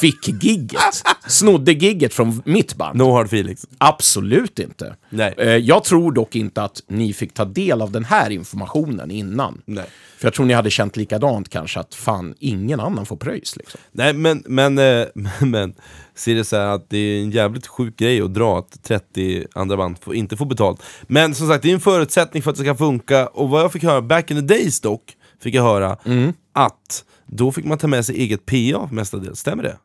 Speaker 1: fick gigget. Snodde gigget från mitt band.
Speaker 2: No hard feelings.
Speaker 1: Absolut inte.
Speaker 2: Nej.
Speaker 1: Eh, Jag tror dock inte att ni fick ta del av den här informationen innan.
Speaker 2: Nej.
Speaker 1: För jag tror ni hade känt likadant kanske, att fan, ingen annan får pröjs. Liksom.
Speaker 2: Nej men, men, eh, men ser det så här att det är en jävligt sjuk grej att dra att 30 andra band får, inte får betalt. Men som sagt, det är en förutsättning för att det ska funka, och vad jag fick höra, back in the days dock, fick jag höra
Speaker 1: Mm.
Speaker 2: Att då fick man ta med sig eget PA mestadels, stämmer det?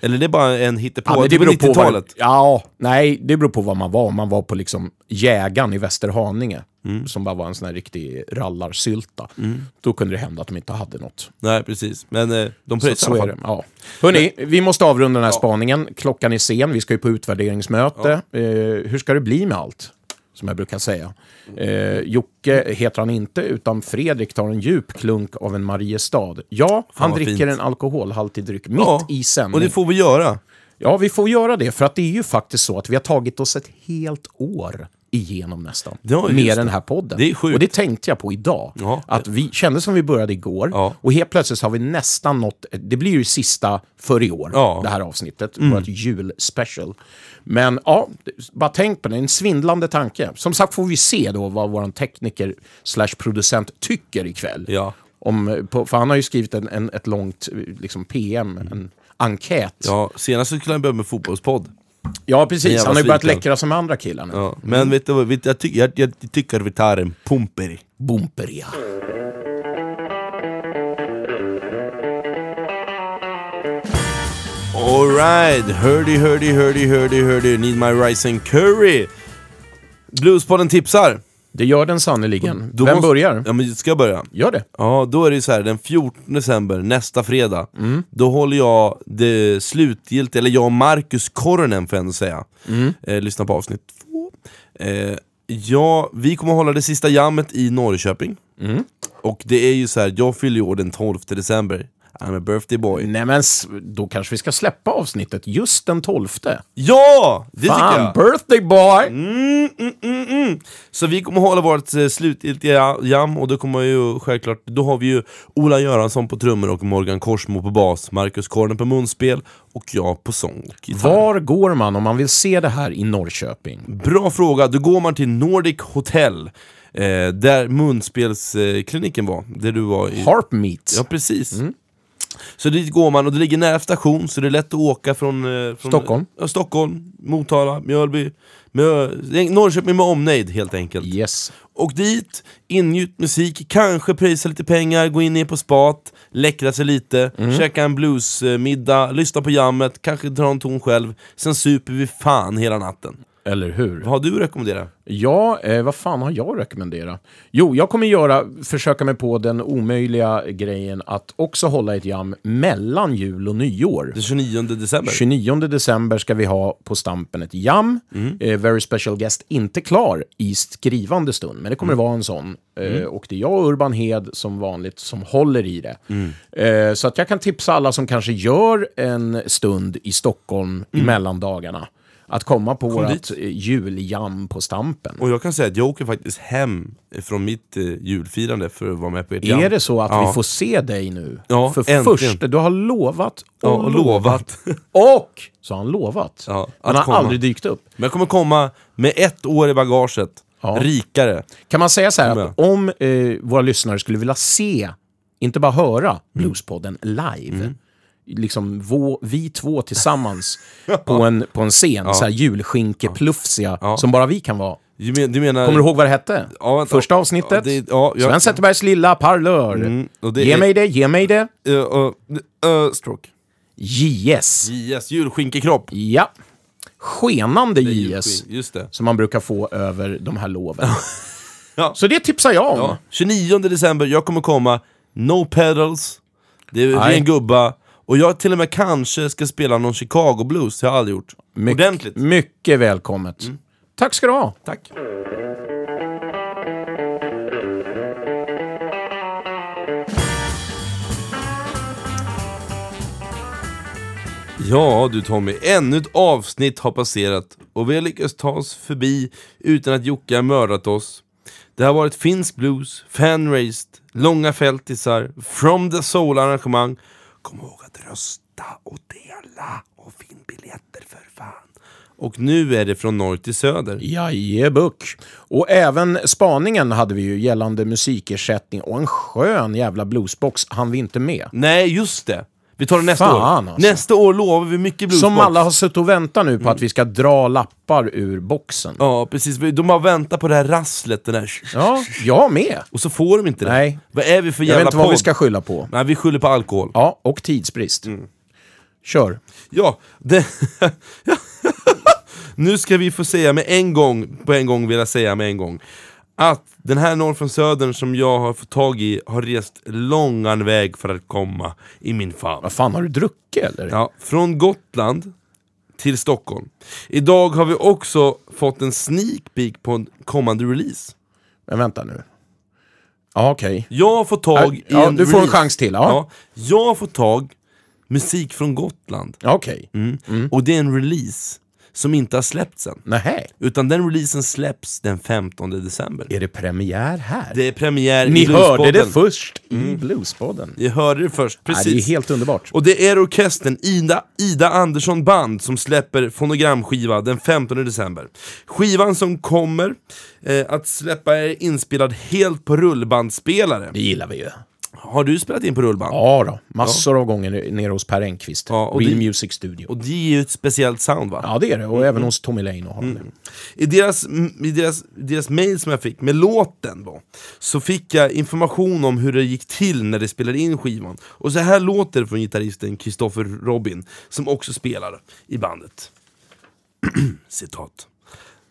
Speaker 2: Eller det är bara en hittepå,
Speaker 1: men
Speaker 2: det
Speaker 1: beror på vad-
Speaker 2: 90-talet?
Speaker 1: Ja, nej, det beror på vad man var. Man var på liksom Jägaren i Västerhaninge, som bara var en sån här riktig rallarsylta, då kunde det hända att de inte hade något.
Speaker 2: Nej precis, men eh, de
Speaker 1: Så,
Speaker 2: pröjsar i alla fall.
Speaker 1: det. Ja. Hörni, vi måste avrunda den här spaningen. Klockan är sen, vi ska ju på utvärderingsmöte. Eh, hur ska det bli med allt? Som jag brukar säga. Eh, Jocke heter han inte, utan Fredrik tar en djup klunk av en Mariestad. Ja, han dricker
Speaker 2: fint.
Speaker 1: en alkoholhaltig dryck mitt
Speaker 2: Ja,
Speaker 1: i sändning.
Speaker 2: och det får vi göra.
Speaker 1: Ja, vi får göra det, för att det är ju faktiskt så att vi har tagit oss ett helt år igenom nästan.
Speaker 2: Ja,
Speaker 1: med den här podden.
Speaker 2: Det är sjukt.
Speaker 1: Och det tänkte jag på idag.
Speaker 2: Ja.
Speaker 1: Att vi kände som vi började igår,
Speaker 2: Ja.
Speaker 1: och helt plötsligt har vi nästan nått, det blir ju sista för i år.
Speaker 2: Mm.
Speaker 1: det här avsnittet, vårt julspecial. Men ja, bara tänk på det, en svindlande tanke. Som sagt får vi se då vad vår tekniker slash producent tycker ikväll.
Speaker 2: Ja.
Speaker 1: Om, på, för han har ju skrivit en, en, ett långt liksom, PM, en enkät.
Speaker 2: Ja, senast skulle han börja med fotbollspodd.
Speaker 1: Ja, precis. Han har ju börjat läckra som andra killar nu.
Speaker 2: Ja. Men vet du vad, jag, tycker, jag, jag tycker vi tar en pumper.
Speaker 1: Bomperia.
Speaker 2: Alright, hurdy, hurdy, hurdy, hurdy, hurdy, need my rice and curry. Bluespodden tipsar.
Speaker 1: Det gör den sannerligen.
Speaker 2: Då
Speaker 1: Vem
Speaker 2: måste-
Speaker 1: börjar?
Speaker 2: Ja men ska jag börja?
Speaker 1: Gör det.
Speaker 2: Ja, då är det så här, den 14 december, nästa fredag, då håller jag det slutgiltiga, eller jag och Marcus Koronen får jag ändå säga, eh, lyssna på avsnitt två. Eh, ja, vi kommer hålla det sista jammet i Norrköping. Och det är ju så här, jag fyller ju år den 12 december. I'm a birthday boy.
Speaker 1: Nej men då kanske vi ska släppa avsnittet just den 12.
Speaker 2: Ja! Det tycker
Speaker 1: Fan,
Speaker 2: jag!
Speaker 1: birthday boy!
Speaker 2: Mm, mm, mm, mm. Så vi kommer hålla vårt eh, slutgiltiga jam och då kommer ju självklart, då har vi ju Ola Göransson på trummor och Morgan Korsmo på bas, Marcus Kornen på munspel och jag på sång och gitarr.
Speaker 1: Var går man om man vill se det här i Norrköping?
Speaker 2: Bra fråga, då går man till Nordic Hotel, eh, där munspelskliniken var, där du var i...
Speaker 1: Harp Meet.
Speaker 2: Ja precis. Så dit går man och det ligger nära station så det är lätt att åka från, eh, från
Speaker 1: Stockholm.
Speaker 2: Ja, Stockholm, Motala, Mjölby, Mjö, Norrköping med omnejd helt enkelt.
Speaker 1: Yes.
Speaker 2: Och dit, ingjut musik, kanske pröjsa lite pengar, gå in ner på spat, läckra sig lite, käka en bluesmiddag, lyssna på jammet, kanske dra en ton själv. Sen super vi fan hela natten.
Speaker 1: Eller hur?
Speaker 2: Vad har du att rekommendera?
Speaker 1: Ja, eh, vad fan har jag att rekommendera? Jo, jag kommer göra, försöka mig på den omöjliga grejen att också hålla ett jam mellan jul och nyår.
Speaker 2: Den 29 december?
Speaker 1: 29 december ska vi ha på Stampen ett jam. Eh, very special guest, inte klar i skrivande stund, men det kommer vara en sån. Eh, och det är jag och Urban Hed som vanligt som håller i det. Eh, så att jag kan tipsa alla som kanske gör en stund i Stockholm i mellandagarna att komma på vårt
Speaker 2: dit.
Speaker 1: eh, juljam på Stampen.
Speaker 2: Och jag kan säga att jag åker faktiskt hem från mitt eh, julfirande för att vara med på ert jam.
Speaker 1: Är det så att
Speaker 2: Ja.
Speaker 1: vi får se dig nu?
Speaker 2: Ja,
Speaker 1: För
Speaker 2: äntligen.
Speaker 1: först, du har lovat och,
Speaker 2: Ja, och lovat.
Speaker 1: Och så har han lovat.
Speaker 2: Ja,
Speaker 1: han har
Speaker 2: komma.
Speaker 1: aldrig dykt upp.
Speaker 2: Men jag kommer komma med ett år i bagaget,
Speaker 1: Ja.
Speaker 2: rikare.
Speaker 1: Kan man säga så här att om eh, våra lyssnare skulle vilja se, inte bara höra Bluespodden live,
Speaker 2: Mm.
Speaker 1: Liksom vå, vi två tillsammans på, en, på en scen, så här julskinkeplufsiga,
Speaker 2: Ja.
Speaker 1: som bara vi kan vara.
Speaker 2: Du, men, du menar...
Speaker 1: Kommer du ihåg vad det hette?
Speaker 2: Ja, vänta.
Speaker 1: Första avsnittet?
Speaker 2: Ja, det- ja, jag-
Speaker 1: Sven Zetterbergs lilla parlör.
Speaker 2: Mm,
Speaker 1: ge
Speaker 2: är-
Speaker 1: mig det, ge mig det.
Speaker 2: Uh, uh, uh, stroke.
Speaker 1: JS.
Speaker 2: JS, julskinkekropp.
Speaker 1: Ja. Skenande JS.
Speaker 2: Julskin- Just det.
Speaker 1: Som man brukar få över de här loven.
Speaker 2: Ja.
Speaker 1: Så det tipsar jag om.
Speaker 2: Ja. 29 december, jag kommer komma, no pedals, det är ren gubba, och jag till och med kanske ska spela någon Chicago blues, det har jag aldrig gjort.
Speaker 1: My-
Speaker 2: Ordentligt.
Speaker 1: Mycket välkommet. Tack ska du ha.
Speaker 2: Tack. Ja du Tommy, ännu ett avsnitt har passerat och vi har lyckats ta oss förbi utan att Jocke har mördat oss. Det har varit finsk blues, fanraised, långa fältisar, from the soul arrangemang. Kom ihåg att rösta och dela och finn biljetter för fan. Och nu är det från norr till söder.
Speaker 1: Jajebuck. Och även spaningen hade vi ju gällande musikersättning och en skön jävla bluesbox hann vi inte med.
Speaker 2: Nej, just det. Vi tar det nästa
Speaker 1: Fan,
Speaker 2: år.
Speaker 1: alltså.
Speaker 2: Nästa år lovar vi mycket bluesbox.
Speaker 1: Som alla har suttit och väntat nu på att vi ska dra lappar ur boxen.
Speaker 2: Ja, precis. De har väntat på det här rasslet, den här...
Speaker 1: Ja, jag med.
Speaker 2: Och så får de inte det.
Speaker 1: Nej.
Speaker 2: Vad är vi för
Speaker 1: Jag
Speaker 2: jävla
Speaker 1: vet inte vad vi ska skylla på.
Speaker 2: Nej, vi skyller på alkohol.
Speaker 1: Ja, och tidsbrist.
Speaker 2: Mm.
Speaker 1: Kör.
Speaker 2: Ja, det... nu ska vi få säga med en gång, på en gång vill jag säga med en gång, att den här norr från södern som jag har fått tag i har rest långan väg för att komma i min famn.
Speaker 1: Vad fan, har du druckit eller?
Speaker 2: Ja, från Gotland till Stockholm. Idag har vi också fått en sneak peek på en kommande release.
Speaker 1: Men vänta nu. Ja, okej.
Speaker 2: Jag har fått tag i
Speaker 1: Ja,
Speaker 2: en
Speaker 1: du får en
Speaker 2: release.
Speaker 1: chans till. Ja.
Speaker 2: Jag har fått tag musik från Gotland.
Speaker 1: Ja. Okej.
Speaker 2: Mm. Och det är en release som inte har släppts än.
Speaker 1: Nähä.
Speaker 2: Utan den releasen släpps den 15 december.
Speaker 1: Är det premiär här?
Speaker 2: Det är premiär
Speaker 1: Ni
Speaker 2: i
Speaker 1: hörde det först i Bluespodden.
Speaker 2: Ni hörde det först,
Speaker 1: Ja,
Speaker 2: precis.
Speaker 1: det är helt underbart.
Speaker 2: Och det är orkestern Ida, Ida Andersson Band som släpper fonogramskiva den 15 december. Skivan som kommer eh, att släppa är inspelad helt på rullbandspelare.
Speaker 1: Det gillar vi ju.
Speaker 2: Har du spelat in på rullband?
Speaker 1: Ja då, massor av gånger nere hos Per Engqvist.
Speaker 2: Ja, och
Speaker 1: Real
Speaker 2: det-
Speaker 1: Music Studio.
Speaker 2: Och det ger ju ett speciellt sound va?
Speaker 1: Ja, det är det. Och även hos Tommy Lane och honom.
Speaker 2: I deras, i deras, deras mail som jag fick med låten då, så fick jag information om hur det gick till när de spelade in skivan. Och så här låter det från gitarristen Christopher Robin, som också spelar i bandet. Citat.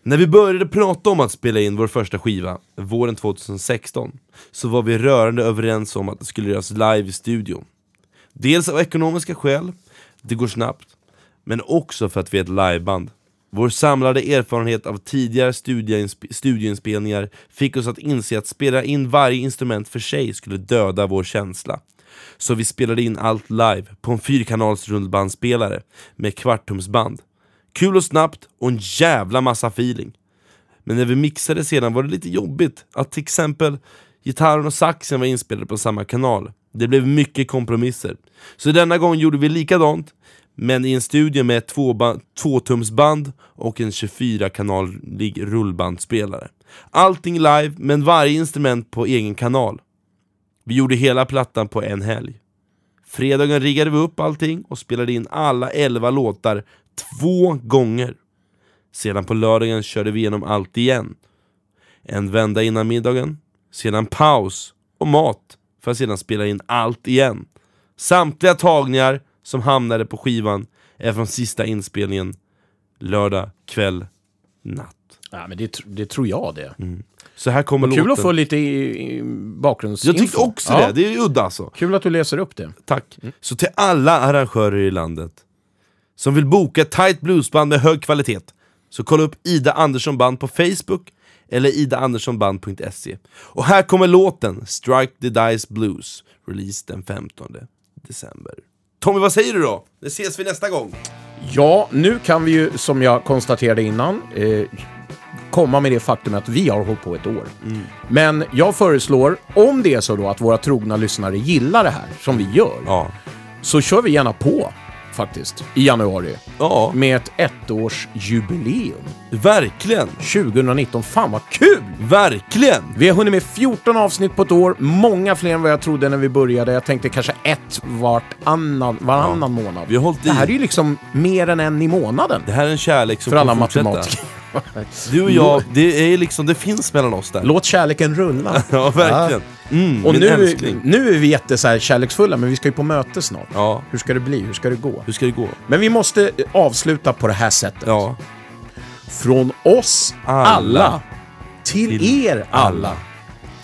Speaker 2: När vi började prata om att spela in vår första skiva, våren 2016, så var vi rörande överens om att det skulle göras live i studio. Dels av ekonomiska skäl, det går snabbt, men också för att vi är ett liveband. Vår samlade erfarenhet av tidigare studioinspelningar fick oss att inse att spela in varje instrument för sig skulle döda vår känsla. Så vi spelade in allt live på en fyrkanalsrundbandspelare med kvarttumsband. Kul och snabbt och en jävla massa feeling. Men när vi mixade sedan var det lite jobbigt att till exempel gitarren och saxen var inspelade på samma kanal. Det blev mycket kompromisser. Så denna gång gjorde vi likadant, men i en studio med ett tvåtumsband och en 24-kanalig rullbandspelare. Allting live, men varje instrument på egen kanal. Vi gjorde hela plattan på en helg. Fredagen riggade vi upp allting och spelade in alla 11 låtar två gånger. Sedan på lördagen körde vi igenom allt igen. En vända innan middagen, sedan paus och mat för att sedan spela in allt igen. Samtliga tagningar som hamnade på skivan är från sista inspelningen lördag kväll, natt.
Speaker 1: Ja, men det, det tror jag det.
Speaker 2: Så här kommer
Speaker 1: Kul
Speaker 2: låten.
Speaker 1: att få lite i, i bakgrundsinfo.
Speaker 2: Jag tyckte också
Speaker 1: Ja,
Speaker 2: det, det är udda alltså.
Speaker 1: Kul att du läser upp det.
Speaker 2: Tack. Så till alla arrangörer i landet som vill boka ett tight bluesband med hög kvalitet, så kolla upp Ida Andersson Band på Facebook eller idaanderssonband.se. Och här kommer låten Strike the Dice Blues, release den 15 december. Tommy, vad säger du då? Det ses vi nästa gång.
Speaker 1: Ja, nu kan vi ju, som jag konstaterade innan, eh, komma med det faktum att vi har hållit på ett år. Men jag föreslår, om det är så då att våra trogna lyssnare gillar det här, som vi gör,
Speaker 2: Ja.
Speaker 1: så kör vi gärna på, faktiskt, i januari.
Speaker 2: Ja,
Speaker 1: Med ett ettårsjubileum.
Speaker 2: verkligen.
Speaker 1: 2019. Fan vad kul!
Speaker 2: Verkligen!
Speaker 1: Vi har hunnit med 14 avsnitt på ett år, många fler än vad jag trodde när vi började. Jag tänkte kanske ett vartannan, varannan månad.
Speaker 2: Vi har hållit i.
Speaker 1: Det här är ju liksom mer än en i månaden.
Speaker 2: Det här är en kärlek som
Speaker 1: För alla matematiker.
Speaker 2: Du och jag, det är liksom, det finns mellan oss där.
Speaker 1: Låt kärleken rulla.
Speaker 2: Ja, verkligen. Mm,
Speaker 1: Och
Speaker 2: min
Speaker 1: nu,
Speaker 2: älskling.
Speaker 1: nu är vi jätte så här kärleksfulla, men vi ska ju på möte snart.
Speaker 2: Ja,
Speaker 1: Hur ska det bli? Hur ska det gå?
Speaker 2: hur ska det gå?
Speaker 1: Men vi måste eh, avsluta på det här sättet.
Speaker 2: Ja.
Speaker 1: Från oss
Speaker 2: Alla.
Speaker 1: alla till er alla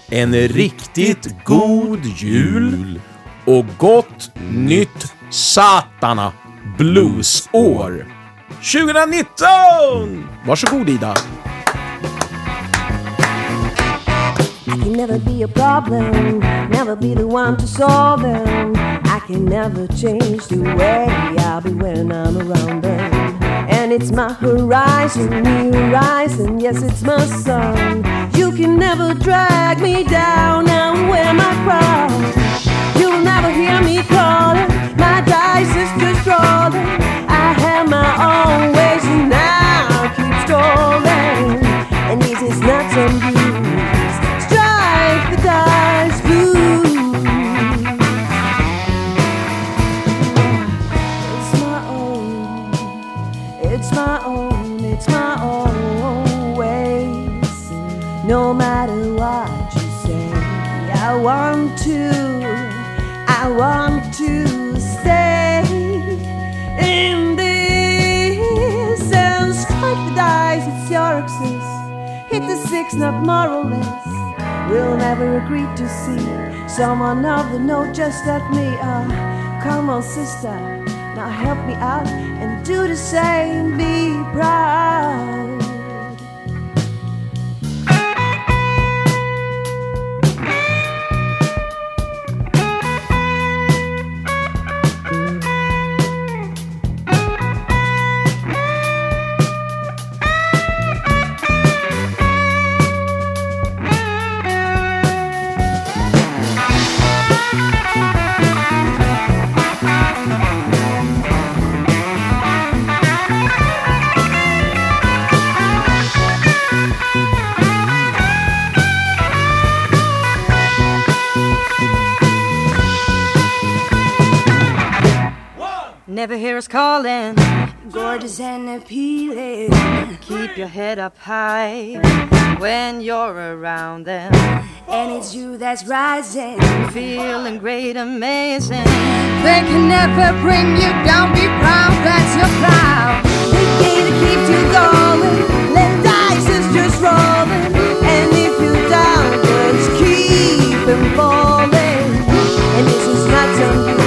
Speaker 1: en riktigt god jul och gott nytt satana bluesår 2019! Varsågod Ida.
Speaker 7: Can never be a problem, never be the one to solve them. I can never change the way I'll be when I'm around them. And it's my horizon, new horizon, yes, it's my sun. You can never drag me down and wear my crown. You'll never hear me calling, my dice is just rolling. I have my own ways and now keep strolling. And this is not some want to. I want to stay in this and strike the dice. It's your access. Hit the six, not more or less. We'll never agree to see someone of the note just like me. Uh, come on, sister, now help me out and do the same. Be proud.
Speaker 8: Us calling, gorgeous and appealing. Keep your head up high when you're around them. And it's you that's rising, feeling great, amazing. They can never bring you down, be proud that's your proud.
Speaker 7: The game that keeps you going, let dice is just rolling. And if you're down, just keep 'em falling. And this is not some